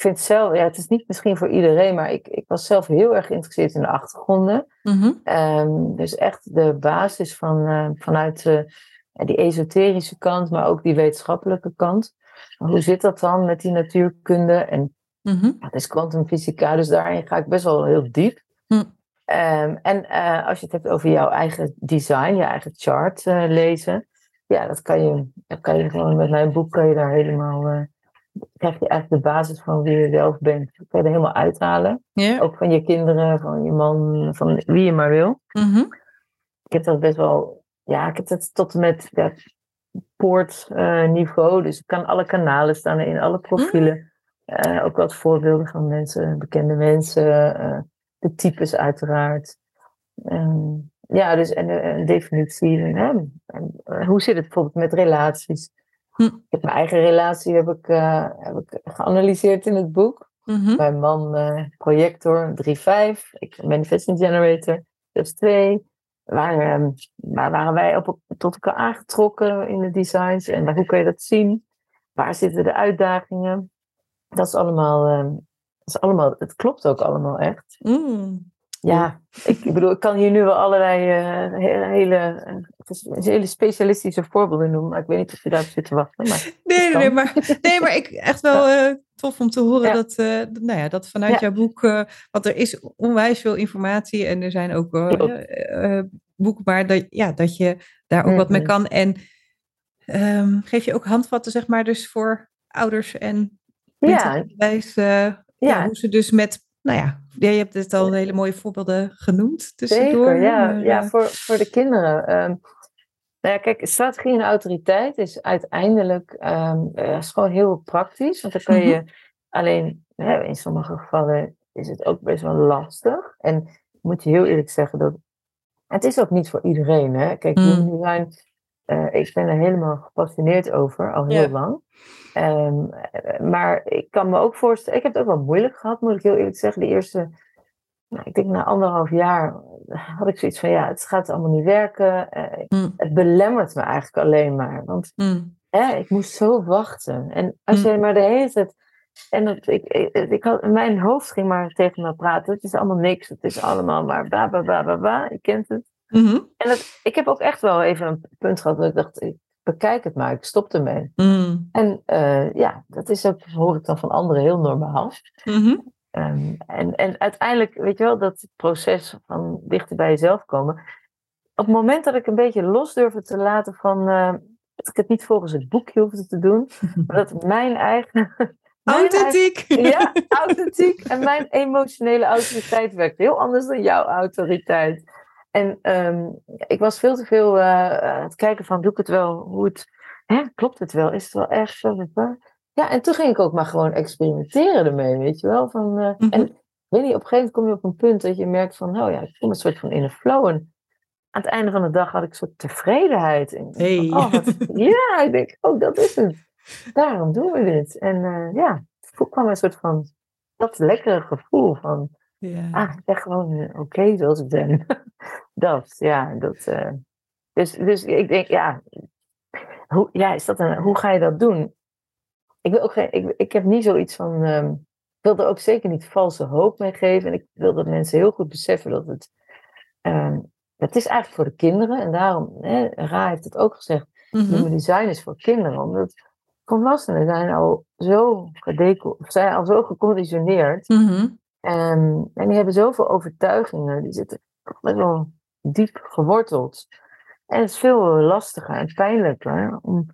S1: vind zelf, ja, het is niet misschien voor iedereen, maar ik, ik was zelf heel erg geïnteresseerd in de achtergronden.
S2: Mhm.
S1: Ehm, dus echt de basis van, eh, vanuit eh, die esoterische kant, maar ook die wetenschappelijke kant. Hoe zit dat dan met die natuurkunde? En
S2: Mhm.
S1: ja, het is kwantumfysica, dus daarin ga ik best wel heel diep.
S2: Hm.
S1: Ehm, en eh, als je het hebt over jouw eigen design, je eigen chart lezen, ja, dat kan je, dat kan je gewoon met mijn boek kan je daar helemaal, krijg je eigenlijk de basis van wie je zelf bent. Dat kan je er helemaal uithalen. Ook van je kinderen, van je man, van wie je maar wil.
S2: Mhm.
S1: Ik heb dat best wel, ja, ik heb dat tot en met ja, poortniveau. dus ik kan alle kanalen staan in, alle profielen. Eh, ook wat voorbeelden van mensen, bekende mensen, eh, de types uiteraard. Ehm, ja, dus en eh, een definitie. En, hè, en, eh, hoe zit het bijvoorbeeld met relaties?
S2: Hm.
S1: Ik heb mijn eigen relatie heb ik, eh, heb ik geanalyseerd in het boek.
S2: Mhm.
S1: Mijn man eh, projector 3.5, ik manifesting generator, dus 2. Waar, ehm, waar waren wij op, tot elkaar aangetrokken in de designs en hoe kan je dat zien? Waar zitten de uitdagingen? Dat is allemaal, ehm, dat is allemaal het klopt ook allemaal echt.
S2: Mm.
S1: Ja, ik, ik bedoel, ik kan hier nu wel allerlei eh, hele, hele, eh, hele specialistische voorbeelden noemen, maar ik weet niet of je daarop zit te wachten. Maar
S2: Nee, nee, maar, nee, maar ik echt wel (laughs) eh, tof om te horen
S1: Ja.
S2: dat, dat- nou ja, dat vanuit
S1: Ja.
S2: jouw boek, want er is onwijs veel informatie en er zijn ook boeken, maar dat, ja, dat je daar ook wat mee kan. En ehm, geef je ook handvatten, zeg maar, dus voor ouders en
S1: Ja,
S2: wijs, ja.
S1: Ja.
S2: hoe ze dus met, nou ja, je hebt het al hele mooie voorbeelden genoemd tussendoor.
S1: zeker. Ja,
S2: maar,
S1: ja
S2: eh,
S1: voor, voor de kinderen. ehm, nou ja, kijk, strategie en autoriteit is uiteindelijk ehm, eh, is gewoon heel praktisch. Want dan kan je alleen, hè, in sommige gevallen is het ook best wel lastig. En moet je heel eerlijk zeggen dat het is ook niet voor iedereen. Hè? Kijk,
S2: Mm.
S1: human eh, ik ben er helemaal gepassioneerd over, al heel
S2: Ja.
S1: lang. Ehm, eh, maar ik kan me ook voorstellen, ik heb het ook wel moeilijk gehad, moet ik heel eerlijk zeggen. De eerste, nou, ik denk na anderhalf jaar, had ik zoiets van, ja, het gaat allemaal niet werken. Eh,
S2: mm,
S1: het belemmert me eigenlijk alleen maar. Want
S2: mm,
S1: hè, ik moest zo wachten. En als
S2: Mm.
S1: je maar de hele tijd. En dat, ik, ik, ik had, mijn hoofd ging maar tegen me praten. Het is allemaal niks. Het is allemaal maar ba ba ba ba ba. Je kent het.
S2: Mhm,
S1: En dat, ik heb ook echt wel even een punt gehad dat ik dacht, ik bekijk het maar. Ik stop ermee.
S2: mm,
S1: En eh, ja, dat is ook, hoor ik dan van anderen, heel normaal.
S2: mhm,
S1: Ehm, en, en uiteindelijk, weet je wel, dat proces van dichter bij jezelf komen. Op het moment dat ik een beetje los durfde te laten van eh, dat ik het niet volgens het boekje hoefde te doen, (laughs) maar dat mijn eigen. (laughs)
S2: Authentiek. (laughs)
S1: ja, authentiek. En mijn emotionele autoriteit werkt heel anders dan jouw autoriteit. En ehm, ik was veel te veel eh, aan het kijken van, doe ik het wel? Hoe het, hè, klopt het wel? Is het wel echt zo? Ja, en toen ging ik ook maar gewoon experimenteren ermee, weet je wel. Van, eh,
S2: Mhm.
S1: En ik weet niet, op een gegeven moment kom je op een punt dat je merkt van, oh ja, ik kom een soort van in een flow. En aan het einde van de dag had ik een soort tevredenheid. En,
S2: Hey.
S1: van, oh, wat- (laughs) ja, (laughs) ik denk, oh, dat is het. Daarom doen we dit. En eh, ja, toen kwam een soort van, dat lekkere gevoel van,
S2: Ja.
S1: ah, ik ben gewoon eh, oké zoals ik ben. (laughs) dat, ja, dat. eh, dus, dus ik denk, ja, hoe, ja, is dat een, hoe ga je dat doen? Ik, wil ook geen, ik, ik heb niet zoiets van. ehm, ik wil er ook zeker niet valse hoop mee geven. En ik wil dat mensen heel goed beseffen dat het. het is eigenlijk voor de kinderen. En daarom, hè, Ra heeft het ook gezegd.
S2: Mhm.
S1: Human design is voor kinderen. Omdat volwassenen zijn al zo, gedeco- of zijn al zo geconditioneerd.
S2: Mhm.
S1: Ehm, en die hebben zoveel overtuigingen. Die zitten best wel diep geworteld. En het is veel lastiger en pijnlijker om,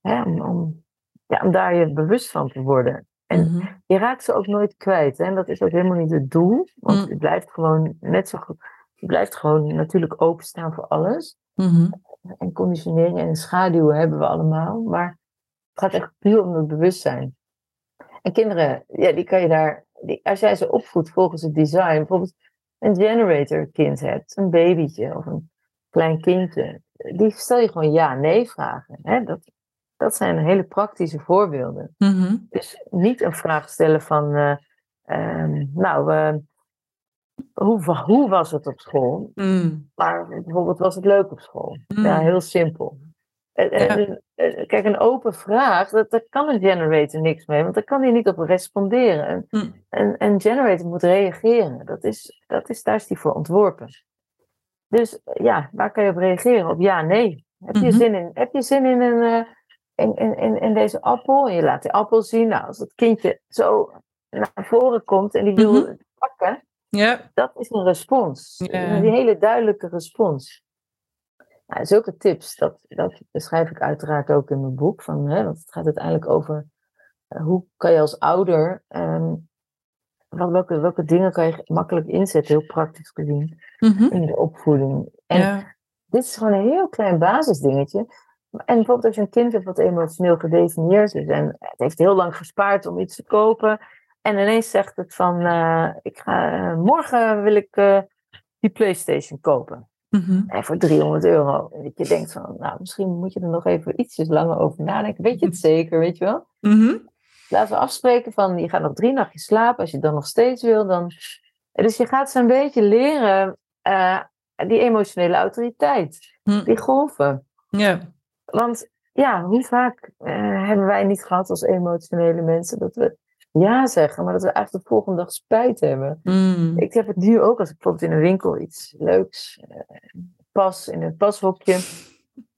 S1: hè, om, om, ja, om daar je bewust van te worden. En
S2: Mhm.
S1: je raakt ze ook nooit kwijt. Hè? En dat is ook helemaal niet het doel. Want
S2: Mm.
S1: je blijft gewoon net zo goed. Je blijft gewoon natuurlijk openstaan voor alles.
S2: Mhm.
S1: En conditionering en schaduwen hebben we allemaal. Maar het gaat echt puur om het bewustzijn. En kinderen, ja, die kan je daar. Die, als jij ze opvoedt volgens het design, bijvoorbeeld een generator kind hebt, een babytje of een klein kindje, die stel je gewoon ja-nee vragen. Hè? Dat, dat zijn hele praktische voorbeelden.
S2: Mhm.
S1: Dus niet een vraag stellen van, eh, ehm, nou, eh, hoe, hoe was het op school?
S2: Mm.
S1: Maar bijvoorbeeld, was het leuk op school?
S2: Mm.
S1: Ja, heel simpel. En- en- Kijk, een open vraag, dat, daar kan een generator niks mee, want daar kan hij niet op responderen. Een,
S2: Mm.
S1: een, een generator moet reageren. Dat is, dat is, daar is hij voor ontworpen. Dus ja, waar kan je op reageren? Op ja, nee. Heb je,
S2: Mhm.
S1: zin, in, heb je zin in, een, eh, in, in, in, deze appel? En je laat die appel zien. Nou, als het kindje zo naar voren komt en die wil
S2: Mhm.
S1: pakken,
S2: Ja.
S1: dat is een respons. Een hele duidelijke respons. Nou, zulke tips, dat, dat beschrijf ik uiteraard ook in mijn boek. Van, hè, want het gaat uiteindelijk over eh, hoe kan je als ouder, ehm, wat, welke, welke dingen kan je makkelijk inzetten, heel praktisch gezien,
S2: Mhm.
S1: in de opvoeding. En
S2: Ja.
S1: dit is gewoon een heel klein basisdingetje. En bijvoorbeeld als je een kind hebt wat emotioneel gedefinieerd is en het heeft heel lang gespaard om iets te kopen. En ineens zegt het van, eh, ik ga, eh, morgen wil ik die Playstation kopen.
S2: Mhm.
S1: En voor 300 euro. En dat je denkt van, nou misschien moet je er nog even ietsjes langer over nadenken. Weet je het zeker, weet je wel?
S2: Mhm.
S1: Laten we afspreken van, je gaat nog drie nachtjes slapen. Als je dan nog steeds wil, dan... Dus je gaat ze een beetje leren, eh, die emotionele autoriteit.
S2: Mhm.
S1: Die golven.
S2: Ja.
S1: Want ja, hoe vaak eh, hebben wij niet gehad als emotionele mensen dat we ja zeggen, maar dat we eigenlijk de volgende dag spijt hebben.
S2: Mm.
S1: Ik heb het nu ook als ik bijvoorbeeld in een winkel iets leuks eh, pas in een pashokje.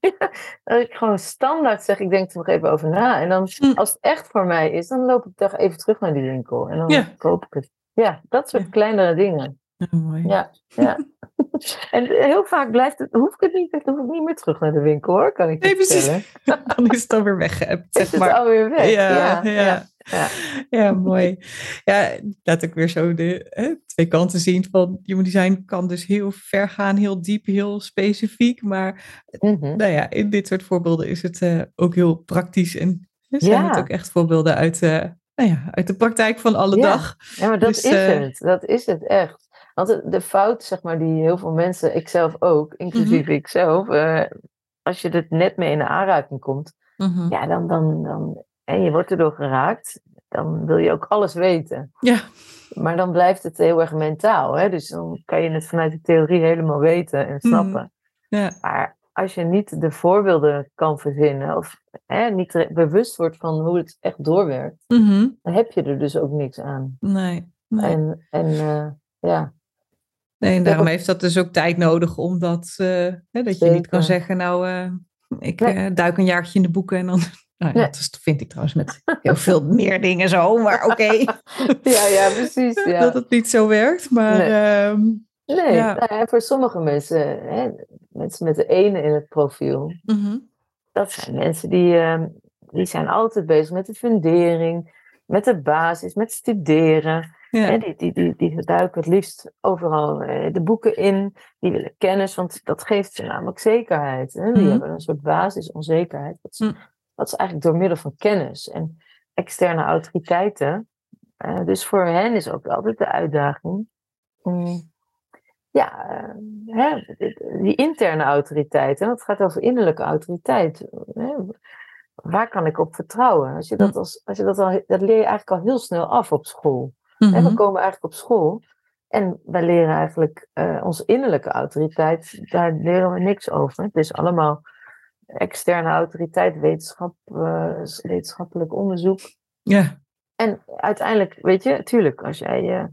S1: (laughs) dat ik gewoon standaard zeg, ik denk er nog even over na. En dan,
S2: Hm.
S1: als het echt voor mij is, dan loop ik toch even terug naar die winkel. En dan
S2: Ja.
S1: koop ik het. Ja, dat soort
S2: Ja.
S1: kleinere dingen.
S2: Mooi.
S1: Ja, ja. (laughs) en heel vaak blijft het, hoef ik het niet, dan hoef ik niet meer terug naar de winkel hoor, kan ik
S2: Nee, precies. (laughs) Dan is het alweer weggeëpt,
S1: Is
S2: zeg
S1: het
S2: maar.
S1: alweer weg?
S2: Ja, ja.
S1: ja. Ja. (laughs)
S2: Ja, mooi. Ja, laat ook weer zo de hè, twee kanten zien van human design kan dus heel ver gaan, heel diep, heel specifiek. Maar
S1: Mhm.
S2: nou ja, in dit soort voorbeelden is het eh, ook heel praktisch en hè, zijn
S1: Ja.
S2: het ook echt voorbeelden uit, eh, nou ja, uit de praktijk van alle
S1: Ja.
S2: dag.
S1: Ja, maar dat
S2: Dus,
S1: is
S2: eh,
S1: het. Dat is het echt. Want de, fout, zeg maar, die heel veel mensen, ikzelf ook, inclusief
S2: Mhm.
S1: ikzelf, eh, als je er net mee in de aanraking komt,
S2: Mhm.
S1: ja, dan, dan, dan, en je wordt erdoor geraakt, dan wil je ook alles weten.
S2: Ja,
S1: Maar dan blijft het heel erg mentaal, hè? dus dan kan je het vanuit de theorie helemaal weten en snappen.
S2: ja,
S1: Maar als je niet de voorbeelden kan verzinnen, of hè, niet bewust wordt van hoe het echt doorwerkt,
S2: Mhm.
S1: dan heb je er dus ook niks aan.
S2: nee. nee.
S1: En, en eh, ja,
S2: Nee, en daarom heeft dat dus ook tijd nodig, omdat eh, hè, dat je niet kan zeggen, nou, eh, ik
S1: Nee.
S2: duik een jaartje in de boeken en dan. Nou, ja,
S1: Nee.
S2: Dat vind ik trouwens met heel veel (laughs) meer dingen zo, maar oké. (laughs)
S1: ja, ja, precies. Ja.
S2: Dat het niet zo werkt, maar
S1: Nee.
S2: ehm,
S1: Nee,
S2: Ja.
S1: nou ja, voor sommige mensen, hè, mensen met de ene in het profiel,
S2: mhm,
S1: dat zijn mensen die, ehm, die zijn altijd bezig met de fundering, met de basis, met studeren.
S2: ja.
S1: Die, die, die, die duiken het liefst overal eh, de boeken in, die willen kennis, want dat geeft ze namelijk zekerheid. Hè? Die
S2: Mhm.
S1: hebben een soort basisonzekerheid. Dat
S2: Mm.
S1: Dat is eigenlijk door middel van kennis en externe autoriteiten. Eh, dus voor hen is ook altijd de uitdaging. ja, eh, hè, die interne autoriteit. En het gaat over innerlijke autoriteit. Hè? Waar kan ik op vertrouwen? Als je dat, als, als je dat, al, dat leer je eigenlijk al heel snel af op school. Hè, we
S2: mhm,
S1: komen eigenlijk op school en wij leren eigenlijk eh, onze innerlijke autoriteit, daar leren we niks over. Het is allemaal externe autoriteit, wetenschap, eh, wetenschappelijk onderzoek.
S2: ja.
S1: En uiteindelijk, weet je, tuurlijk, als jij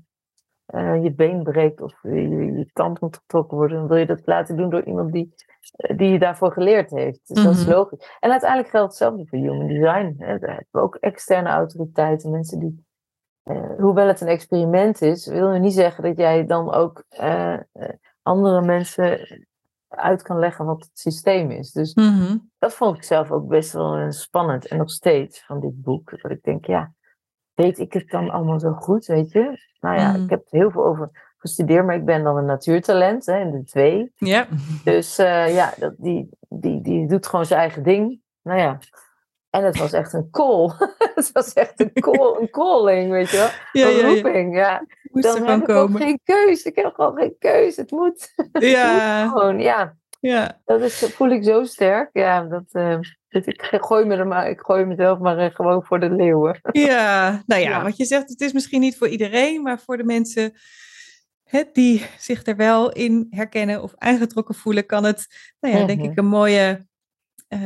S1: eh, je been breekt of je, je tand moet getrokken worden, dan wil je dat laten doen door iemand die, eh, die je daarvoor geleerd heeft. Dus dat is
S2: Mhm.
S1: logisch. En uiteindelijk geldt hetzelfde voor human design. Hè. Daar hebben we ook externe autoriteiten, mensen die hoewel het een experiment is, wil je niet zeggen dat jij dan ook andere mensen uit kan leggen wat het systeem is. Dus
S2: mhm,
S1: dat vond ik zelf ook best wel spannend. En nog steeds van dit boek. Dat ik denk, ja, weet ik het dan allemaal zo goed, weet je? Nou ja,
S2: Mhm.
S1: ik heb er heel veel over gestudeerd, maar ik ben dan een natuurtalent hè, in de twee.
S2: ja.
S1: Dus eh, ja, dat, die, die, die doet gewoon zijn eigen ding. Nou ja. En het was echt een call. (laughs) het was echt een call, een calling, weet je wel.
S2: Ja,
S1: een
S2: ja. Moest
S1: Dan heb ik ook geen keus. Ik heb gewoon geen keus. Het moet. (laughs)
S2: Ja,
S1: Gewoon, ja.
S2: ja.
S1: Dat is, voel ik zo sterk. Ja, dat, eh, dat ik gooi me er maar, ik gooi mezelf maar eh, gewoon voor de leeuwen. (laughs)
S2: Ja, nou ja,
S1: Ja.
S2: wat je zegt, het is misschien niet voor iedereen, maar voor de mensen hè, die zich er wel in herkennen of aangetrokken voelen, kan het, nou ja, denk
S1: Mhm.
S2: ik, een mooie eh,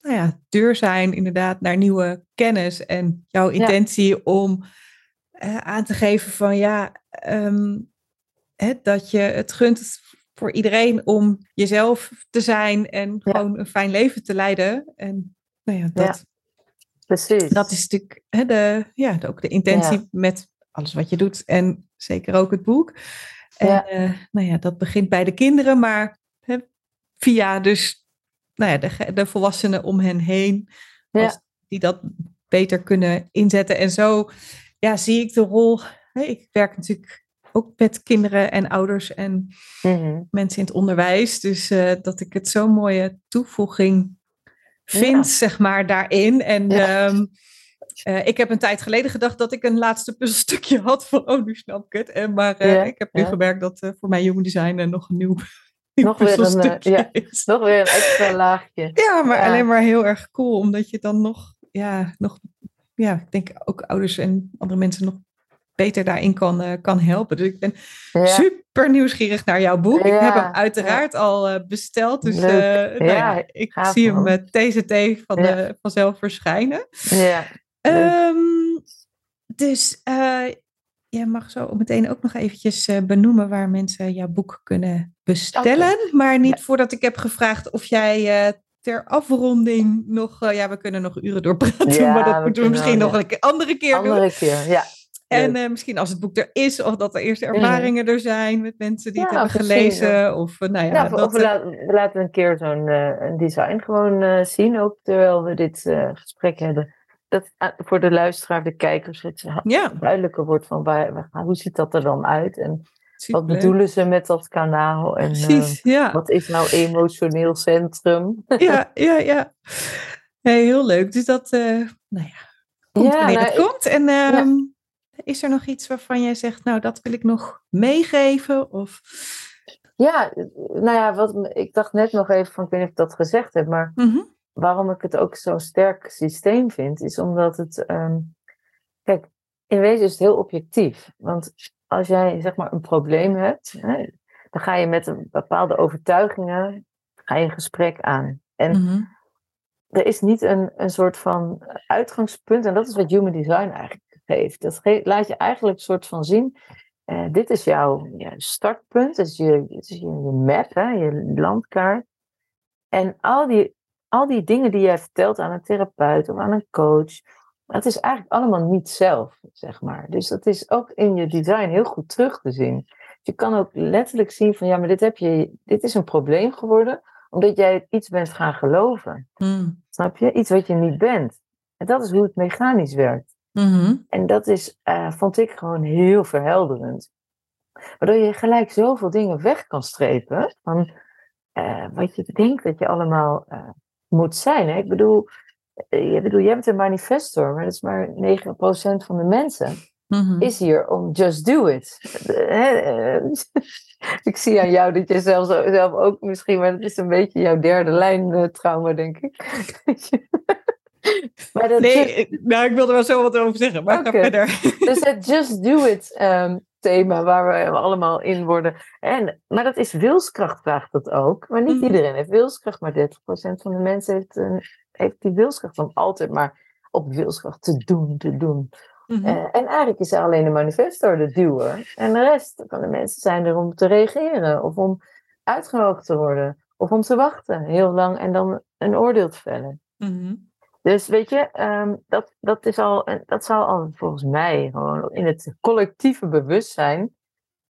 S2: nou ja, deur zijn inderdaad naar nieuwe kennis en jouw intentie om aan te geven van ja, ehm, hè, dat je het gunt voor iedereen om jezelf te zijn en
S1: Ja.
S2: gewoon een fijn leven te leiden. En nou ja, dat,
S1: Precies.
S2: dat is natuurlijk hè, de, ja, de- ook de intentie
S1: Ja.
S2: met alles wat je doet en zeker ook het boek. En
S1: Ja.
S2: eh, nou ja, dat begint bij de kinderen, maar hè, via dus nou ja, de, de volwassenen om hen heen,
S1: Ja.
S2: als die dat beter kunnen inzetten. En zo ja, zie ik de rol. Hè, ik werk natuurlijk ook met kinderen en ouders en
S1: Mhm.
S2: mensen in het onderwijs. Dus eh, dat ik het zo'n mooie toevoeging vind,
S1: Ja.
S2: zeg maar, daarin. En
S1: Ja.
S2: ehm, eh, ik heb een tijd geleden gedacht dat ik een laatste puzzelstukje had van, oh, nu snap ik het. En, maar eh,
S1: Ja,
S2: ik heb nu gemerkt dat voor mij human design nog een (laughs) nieuw,
S1: Nog weer een,
S2: puzzelstukje
S1: ja.
S2: is.
S1: Nog weer een extra laagje.
S2: Ja, maar alleen maar heel erg cool, omdat je dan nog, ja, nog, ja, ik denk ook ouders en andere mensen nog beter daarin kan, eh, kan helpen. Dus ik ben
S1: Ja.
S2: super nieuwsgierig naar jouw boek. ik heb hem uiteraard al eh, besteld, dus eh, nou ja, ik zie hem met TZT van, de, vanzelf verschijnen.
S1: Ja.
S2: Ehm, dus jij mag zo meteen ook nog eventjes benoemen waar mensen jouw boek kunnen bestellen. Maar niet voordat ik heb gevraagd of jij ter afronding nog... eh, ja, we kunnen nog uren doorpraten,
S1: Ja,
S2: maar dat
S1: we
S2: moeten we misschien nog een keer- andere keer doen.
S1: Andere keer, ja.
S2: En uh, misschien als het boek er is, of dat er eerste ervaringen er zijn met mensen die het hebben gelezen. Of, uh, nou ja,
S1: ja, dat, of we, laten, we laten een keer zo'n uh, design gewoon zien, ook terwijl we dit gesprek hebben. Dat voor de luisteraar, de kijkers, het ja. duidelijker wordt van waar, hoe ziet dat er dan uit? En wat bedoelen ze met dat kanaal? En Precies, ja. wat is nou emotioneel centrum?
S2: Ja, ja, ja. Nee, heel leuk. Dus dat, nou ja, komt ja, wanneer nou, het komt. En ehm, is er nog iets waarvan jij zegt, nou, dat wil ik nog meegeven? Of...
S1: Ja, nou ja, wat, ik dacht net nog even van, ik weet niet of ik dat gezegd heb, maar mhm. waarom ik het ook zo'n sterk systeem vind, is omdat het, um, kijk, in wezen is het heel objectief. Want als jij, zeg maar, een probleem hebt, hè, dan ga je met bepaalde overtuigingen, ga je een gesprek aan. En mhm er is niet een, een soort van uitgangspunt. En dat is wat human design eigenlijk geeft. Dat laat je eigenlijk een soort van zien. Uh, dit is jouw ja, startpunt. Dat is je, is je, map, hè, je landkaart. En al die, al die dingen die jij vertelt aan een therapeut of aan een coach. Dat is eigenlijk allemaal niet zelf, zeg maar. Dus dat is ook in je design heel goed terug te zien. Je kan ook letterlijk zien van ja, maar dit, heb je, dit is een probleem geworden omdat jij iets bent gaan geloven. Hmm. Snap je? Iets wat je niet bent. En dat is hoe het mechanisch werkt. Mm-hmm. En dat is, uh, vond ik gewoon heel verhelderend. Waardoor je gelijk zoveel dingen weg kan strepen van uh, wat je denkt dat je allemaal uh, moet zijn. Hè? Ik bedoel, je bedoel, jij bent een manifestor, maar dat is maar 9% van de mensen. Mm-hmm. Is hier om just do it. (laughs) ik zie aan jou dat je zelf, zelf ook misschien, maar het is een beetje jouw derde lijn uh, trauma, denk ik. (laughs)
S2: maar dat nee, nou, ik wilde wel zo wat over zeggen, maar okay. ga verder. (laughs)
S1: dus het just do it um, thema waar we allemaal in worden. En, maar dat is wilskracht, vraagt dat ook. Maar niet mm. iedereen heeft wilskracht, maar 30% van de mensen heeft, uh, heeft die wilskracht van altijd maar op wilskracht te doen, te doen. Mhm. Eh, en eigenlijk is er alleen de manifestor de duwer. En de rest van de mensen zijn er om te reageren. Of om uitgenodigd te worden. Of om te wachten heel lang en dan een oordeel te vellen. Mhm. Dus weet je, um, dat, dat, is al, dat zal al volgens mij gewoon in het collectieve bewustzijn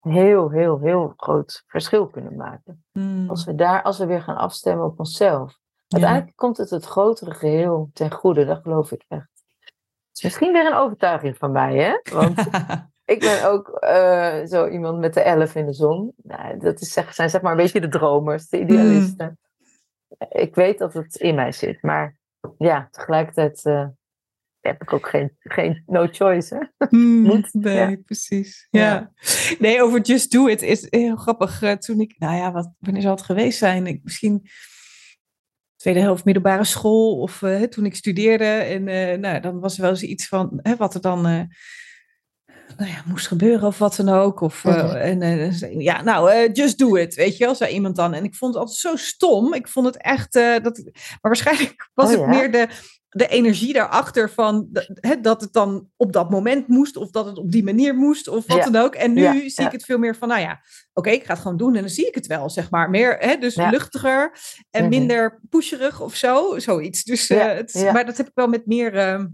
S1: heel, heel, heel groot verschil kunnen maken. Mhm. Als we daar, als we weer gaan afstemmen op onszelf. Uiteindelijk komt het het grotere geheel ten goede, dat geloof ik echt misschien weer een overtuiging van mij, hè? Want (laughs) ik ben ook uh, zo iemand met de elf in de zon. Nou, dat is, zijn zeg maar een beetje de dromers, de idealisten. Mm. Ik weet dat het in mij zit, maar ja, tegelijkertijd uh, heb ik ook geen, geen no choice. Hè?
S2: Mm, nee, precies. Ja. Nee, over Just Do It is heel grappig. Uh, toen ik, nou ja, wat, wanneer zal het geweest zijn? Ik, misschien tweede helft middelbare school of uh, toen ik studeerde. En uh, nou, dan was er wel eens iets van hè, wat er dan uh, nou ja, moest gebeuren of wat dan ook. Of, en, ja, nou, just do it, weet je wel, zei iemand dan. En ik vond het altijd zo stom. Ik vond het echt, dat, maar waarschijnlijk was oh, het meer de, de energie daarachter van dat het dan op dat moment moest, of dat het op die manier moest, of wat dan ook. En nu zie ik het veel meer van, nou ja, oké, ik ga het gewoon doen en dan zie ik het wel, zeg maar. Meer, hè, dus luchtiger en mhm. minder pusherig of zo, zoiets. Dus, uh, het, Maar dat heb ik wel met meer, uh,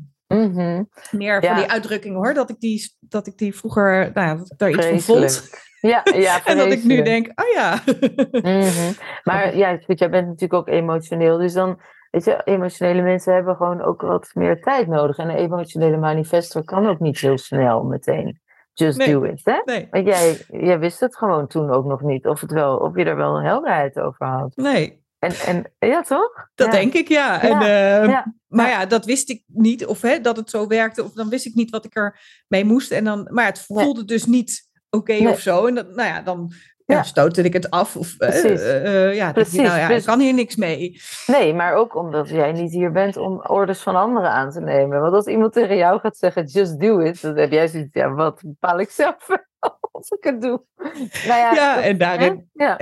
S2: meer van die uitdrukkingen hoor, dat ik die, dat ik die vroeger, nou ja, dat ik daar iets van vond.
S1: Ja, ja (laughs)
S2: en dat ik nu denk, oh ja.
S1: Mhm. Maar (laughs) ja, goed, jij bent natuurlijk ook emotioneel, dus dan Weet je, emotionele mensen hebben gewoon ook wat meer tijd nodig. En een emotionele manifestor kan ook niet heel snel meteen. Just do it, hè? Nee. Want jij, jij wist het gewoon toen ook nog niet. Of, het wel, of je er wel een helderheid over had.
S2: Nee.
S1: En, en ja, toch?
S2: Dat denk ik, ja. En, uh, Maar ja, dat wist ik niet. Of hè, dat het zo werkte. Of dan wist ik niet wat ik er mee moest. En dan, maar het voelde dus niet oké of zo. En dat, nou ja, dan ja. stootte ik het af. Of, uh, ja, Precies. Je, nou ja, ik kan hier niks mee.
S1: Nee, maar ook omdat jij niet hier bent om orders van anderen aan te nemen. Want als iemand tegen jou gaat zeggen, just do it, dan heb jij zoiets, ja, wat bepaal ik zelf (laughs) als ik het doe.
S2: Nou ja, ja en daarin, ja.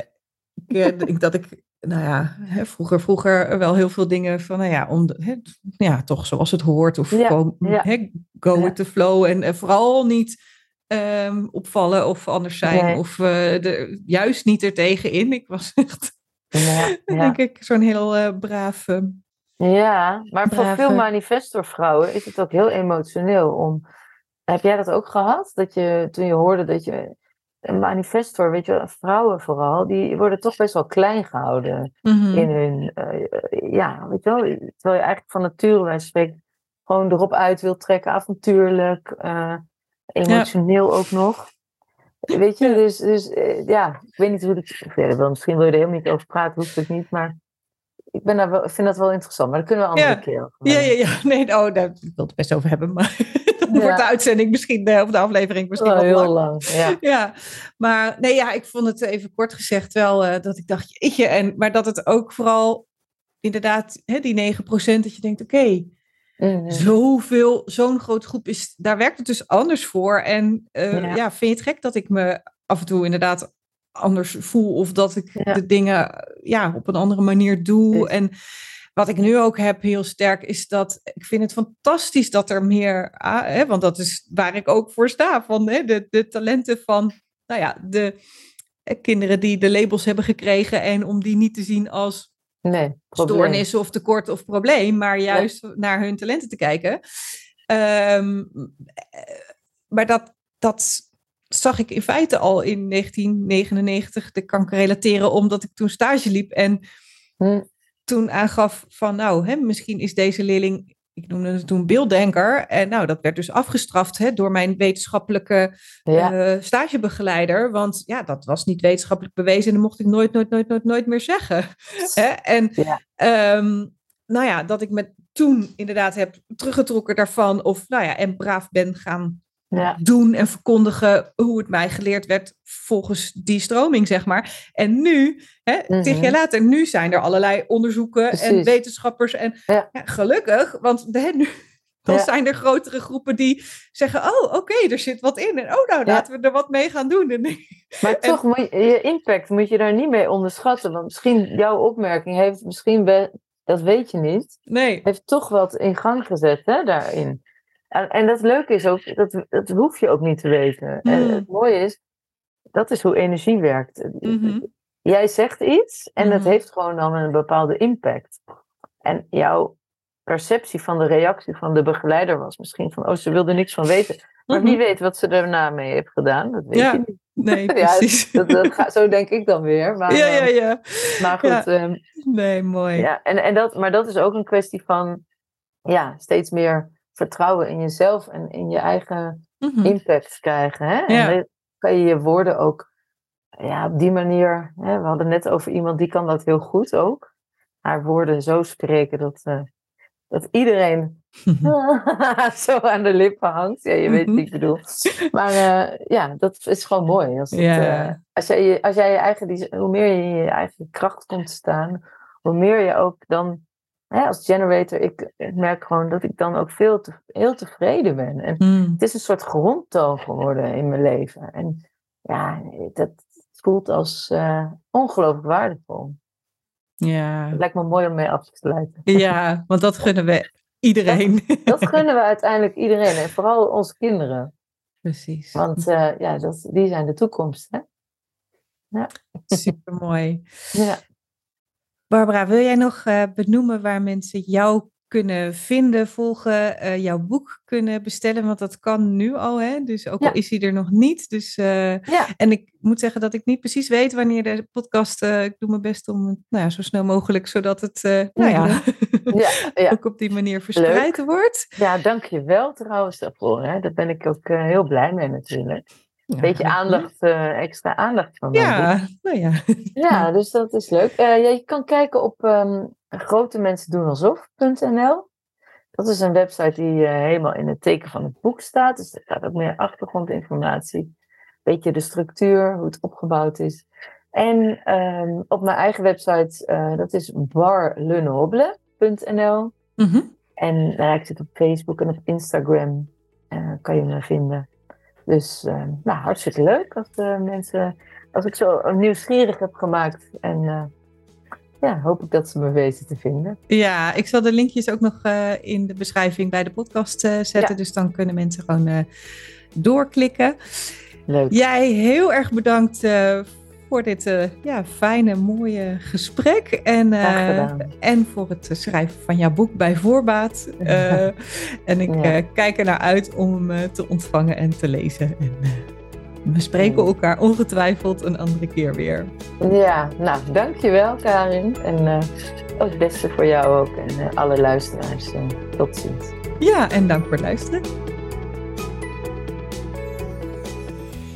S2: Ik, denk dat ik, nou ja, hè, vroeger, vroeger wel heel veel dingen van, nou ja, om, hè, ja toch zoals het hoort. Of gewoon, hè, go with the flow. En vooral niet um, opvallen of anders zijn. Of uh, de, juist niet er tegenin. Ik was echt, ja, (laughs) denk ik, zo'n heel uh, braaf.
S1: ja, maar voor veel manifestorvrouwen is het ook heel emotioneel om heb jij dat ook gehad? Dat je toen je hoorde dat je een manifestor, weet je, vrouwen vooral, die worden toch best wel klein gehouden
S2: Mhm.
S1: in hun, eh, ja, weet je wel, terwijl je eigenlijk van nature, gewoon erop uit wil trekken, avontuurlijk, eh, emotioneel ook nog. Weet je, dus, dus eh, ja, ik weet niet hoe het verder wil. Misschien wil je er helemaal niet over praten, hoeft het niet, maar ik ben daar wel, ik vind dat wel interessant, maar dat kunnen we een andere
S2: Ja.
S1: keer over
S2: Ja, ja, ja. (laughs) Nee, oh, daar ik wil het best over hebben, maar (laughs) dan
S1: Ja.
S2: wordt de uitzending misschien, eh, of de aflevering misschien
S1: Wel
S2: wel
S1: heel
S2: lang.
S1: lang, ja. (laughs)
S2: Ja, maar nee, ja, ik vond het even kort gezegd wel eh, dat ik dacht, jeetje, en, maar dat het ook vooral inderdaad, hè, die 9% dat je denkt, oké, Zoveel, zo'n grote groep is, daar werkt het dus anders voor. En eh,
S1: Ja.
S2: ja. vind je het gek dat ik me af en toe inderdaad anders voel of dat ik
S1: Ja.
S2: de dingen ja, op een andere manier doe? En wat ik nu ook heb heel sterk is dat ik vind het fantastisch dat er meer, ah, hè, want dat is waar ik ook voor sta, van hè, de, de talenten van, nou ja, de eh, kinderen die de labels hebben gekregen en om die niet te zien als
S1: Nee, probleem.
S2: stoornis of tekort of probleem, maar juist naar hun talenten te kijken. Ehm, eh, maar dat, dat zag ik in feite al in 1999. Dat kan ik relateren omdat ik toen stage liep en
S1: Hm.
S2: toen aangaf van nou, hè, misschien is deze leerling, ik noemde het toen beelddenker. En nou, dat werd dus afgestraft hè, door mijn wetenschappelijke
S1: Ja,
S2: eh, stagebegeleider. Want ja, dat was niet wetenschappelijk bewezen en dat mocht ik nooit, nooit, nooit, nooit, nooit meer zeggen. (laughs) Hè? En
S1: Ja.
S2: ehm, nou ja, dat ik me toen inderdaad heb teruggetrokken daarvan. Of nou ja, en braaf ben gaan
S1: ja,
S2: doen en verkondigen hoe het mij geleerd werd volgens die stroming, zeg maar. En nu, hè,
S1: Mhm.
S2: tig jaar later, nu zijn er allerlei onderzoeken en wetenschappers. En
S1: Ja.
S2: ja, gelukkig, want hè, nu (laughs) dan zijn er grotere groepen die zeggen, oh oké, er zit wat in. En oh nou, laten we er wat mee gaan doen. En,
S1: Maar (laughs)
S2: En-
S1: toch, moet je, je impact moet je daar niet mee onderschatten. Want misschien jouw opmerking heeft misschien, dat weet je niet,
S2: nee.
S1: heeft toch wat in gang gezet hè, daarin. En, en dat leuke is ook, dat, dat hoef je ook niet te weten. En
S2: Hmm.
S1: het mooie is, dat is hoe energie werkt.
S2: Mhm.
S1: Jij zegt iets en dat
S2: Mhm.
S1: heeft gewoon dan een bepaalde impact. En jouw perceptie van de reactie van de begeleider was misschien van, oh, ze wilde niks van weten. Maar wie
S2: Mhm.
S1: weet wat ze daarna mee heeft gedaan, dat weet
S2: Ja,
S1: je niet.
S2: Nee, (laughs)
S1: Ja,
S2: precies.
S1: Dat, dat ga- zo denk ik dan weer. Maar,
S2: ja, ja,
S1: eh,
S2: ja.
S1: maar goed,
S2: Ja.
S1: ehm,
S2: Nee, mooi.
S1: ja, en, en dat, maar dat is ook een kwestie van ja, steeds meer vertrouwen in jezelf en in je eigen
S2: Mhm.
S1: impact krijgen. Hè?
S2: Ja.
S1: En dan kan je je woorden ook ja, op die manier. Hè? We hadden net over iemand die kan dat heel goed ook. Haar woorden zo spreken dat, eh, dat iedereen (laughs) (laughs) zo aan de lippen hangt. Ja, je weet
S2: Mhm.
S1: wat ik bedoel. Maar eh, ja, dat is gewoon mooi. Als, het, eh, als, jij, je- als jij je eigen, die- hoe meer je in je eigen kracht komt te staan, hoe meer je ook dan, hè, als generator, ik, ik merk gewoon dat ik dan ook veel te, heel tevreden ben. En
S2: Mm.
S1: het is een soort grondtoon geworden in mijn leven. En ja, dat voelt als eh, ongelooflijk waardevol.
S2: Ja.
S1: Het lijkt me mooi om mee af te sluiten.
S2: ja, want dat (laughs) gunnen we iedereen.
S1: Dat gunnen we uiteindelijk iedereen en vooral onze kinderen.
S2: Precies.
S1: Want eh, ja, dat, die zijn de toekomst. Hè?
S2: Super mooi.
S1: Ja.
S2: Barbara, wil jij nog eh, benoemen waar mensen jou kunnen vinden, volgen, eh, jouw boek kunnen bestellen? Want dat kan nu al, hè? Dus ook
S1: Ja.
S2: al is hij er nog niet. Dus, eh,
S1: Ja.
S2: En ik moet zeggen dat ik niet precies weet wanneer de podcast. ik doe mijn best om nou ja, zo snel mogelijk, zodat het nou ja, (laughs)
S1: Ja, ja.
S2: ook op die manier verspreid wordt.
S1: ja, dank je wel trouwens daarvoor. Hè? Daar ben ik ook heel blij mee natuurlijk. Een beetje aandacht, eh, extra aandacht van boek.
S2: Ja, nou ja.
S1: Ja, (laughs) dus dat is leuk. Eh, ja, je kan kijken op ehm grotemensendoenalsof.nl. Dat is een website die eh, helemaal in het teken van het boek staat. Dus er staat ook meer achtergrondinformatie. Beetje de structuur, hoe het opgebouwd is. En ehm, op mijn eigen website, dat is barlenoble.nl.
S2: Mhm.
S1: En nou, ik zit op Facebook en op Instagram. kan je me vinden. Dus eh, nou, hartstikke leuk als eh, mensen, als ik zo nieuwsgierig heb gemaakt. En eh, ja, hoop ik dat ze me weten te vinden.
S2: Ja, ik zal de linkjes ook nog eh, in de beschrijving bij de podcast zetten.
S1: Ja.
S2: Dus dan kunnen mensen gewoon doorklikken.
S1: Leuk.
S2: Jij heel erg bedankt
S3: voor dit uh, ja, fijne, mooie gesprek. En, uh, en voor het schrijven van jouw boek bij voorbaat. Uh, (laughs) en ik ja. kijk er naar uit om hem te ontvangen en te lezen. En, we spreken elkaar ongetwijfeld een andere keer weer.
S1: Ja, nou, dankjewel Karin. En het beste voor jou ook en alle luisteraars. Tot ziens.
S3: Ja, en dank voor het luisteren.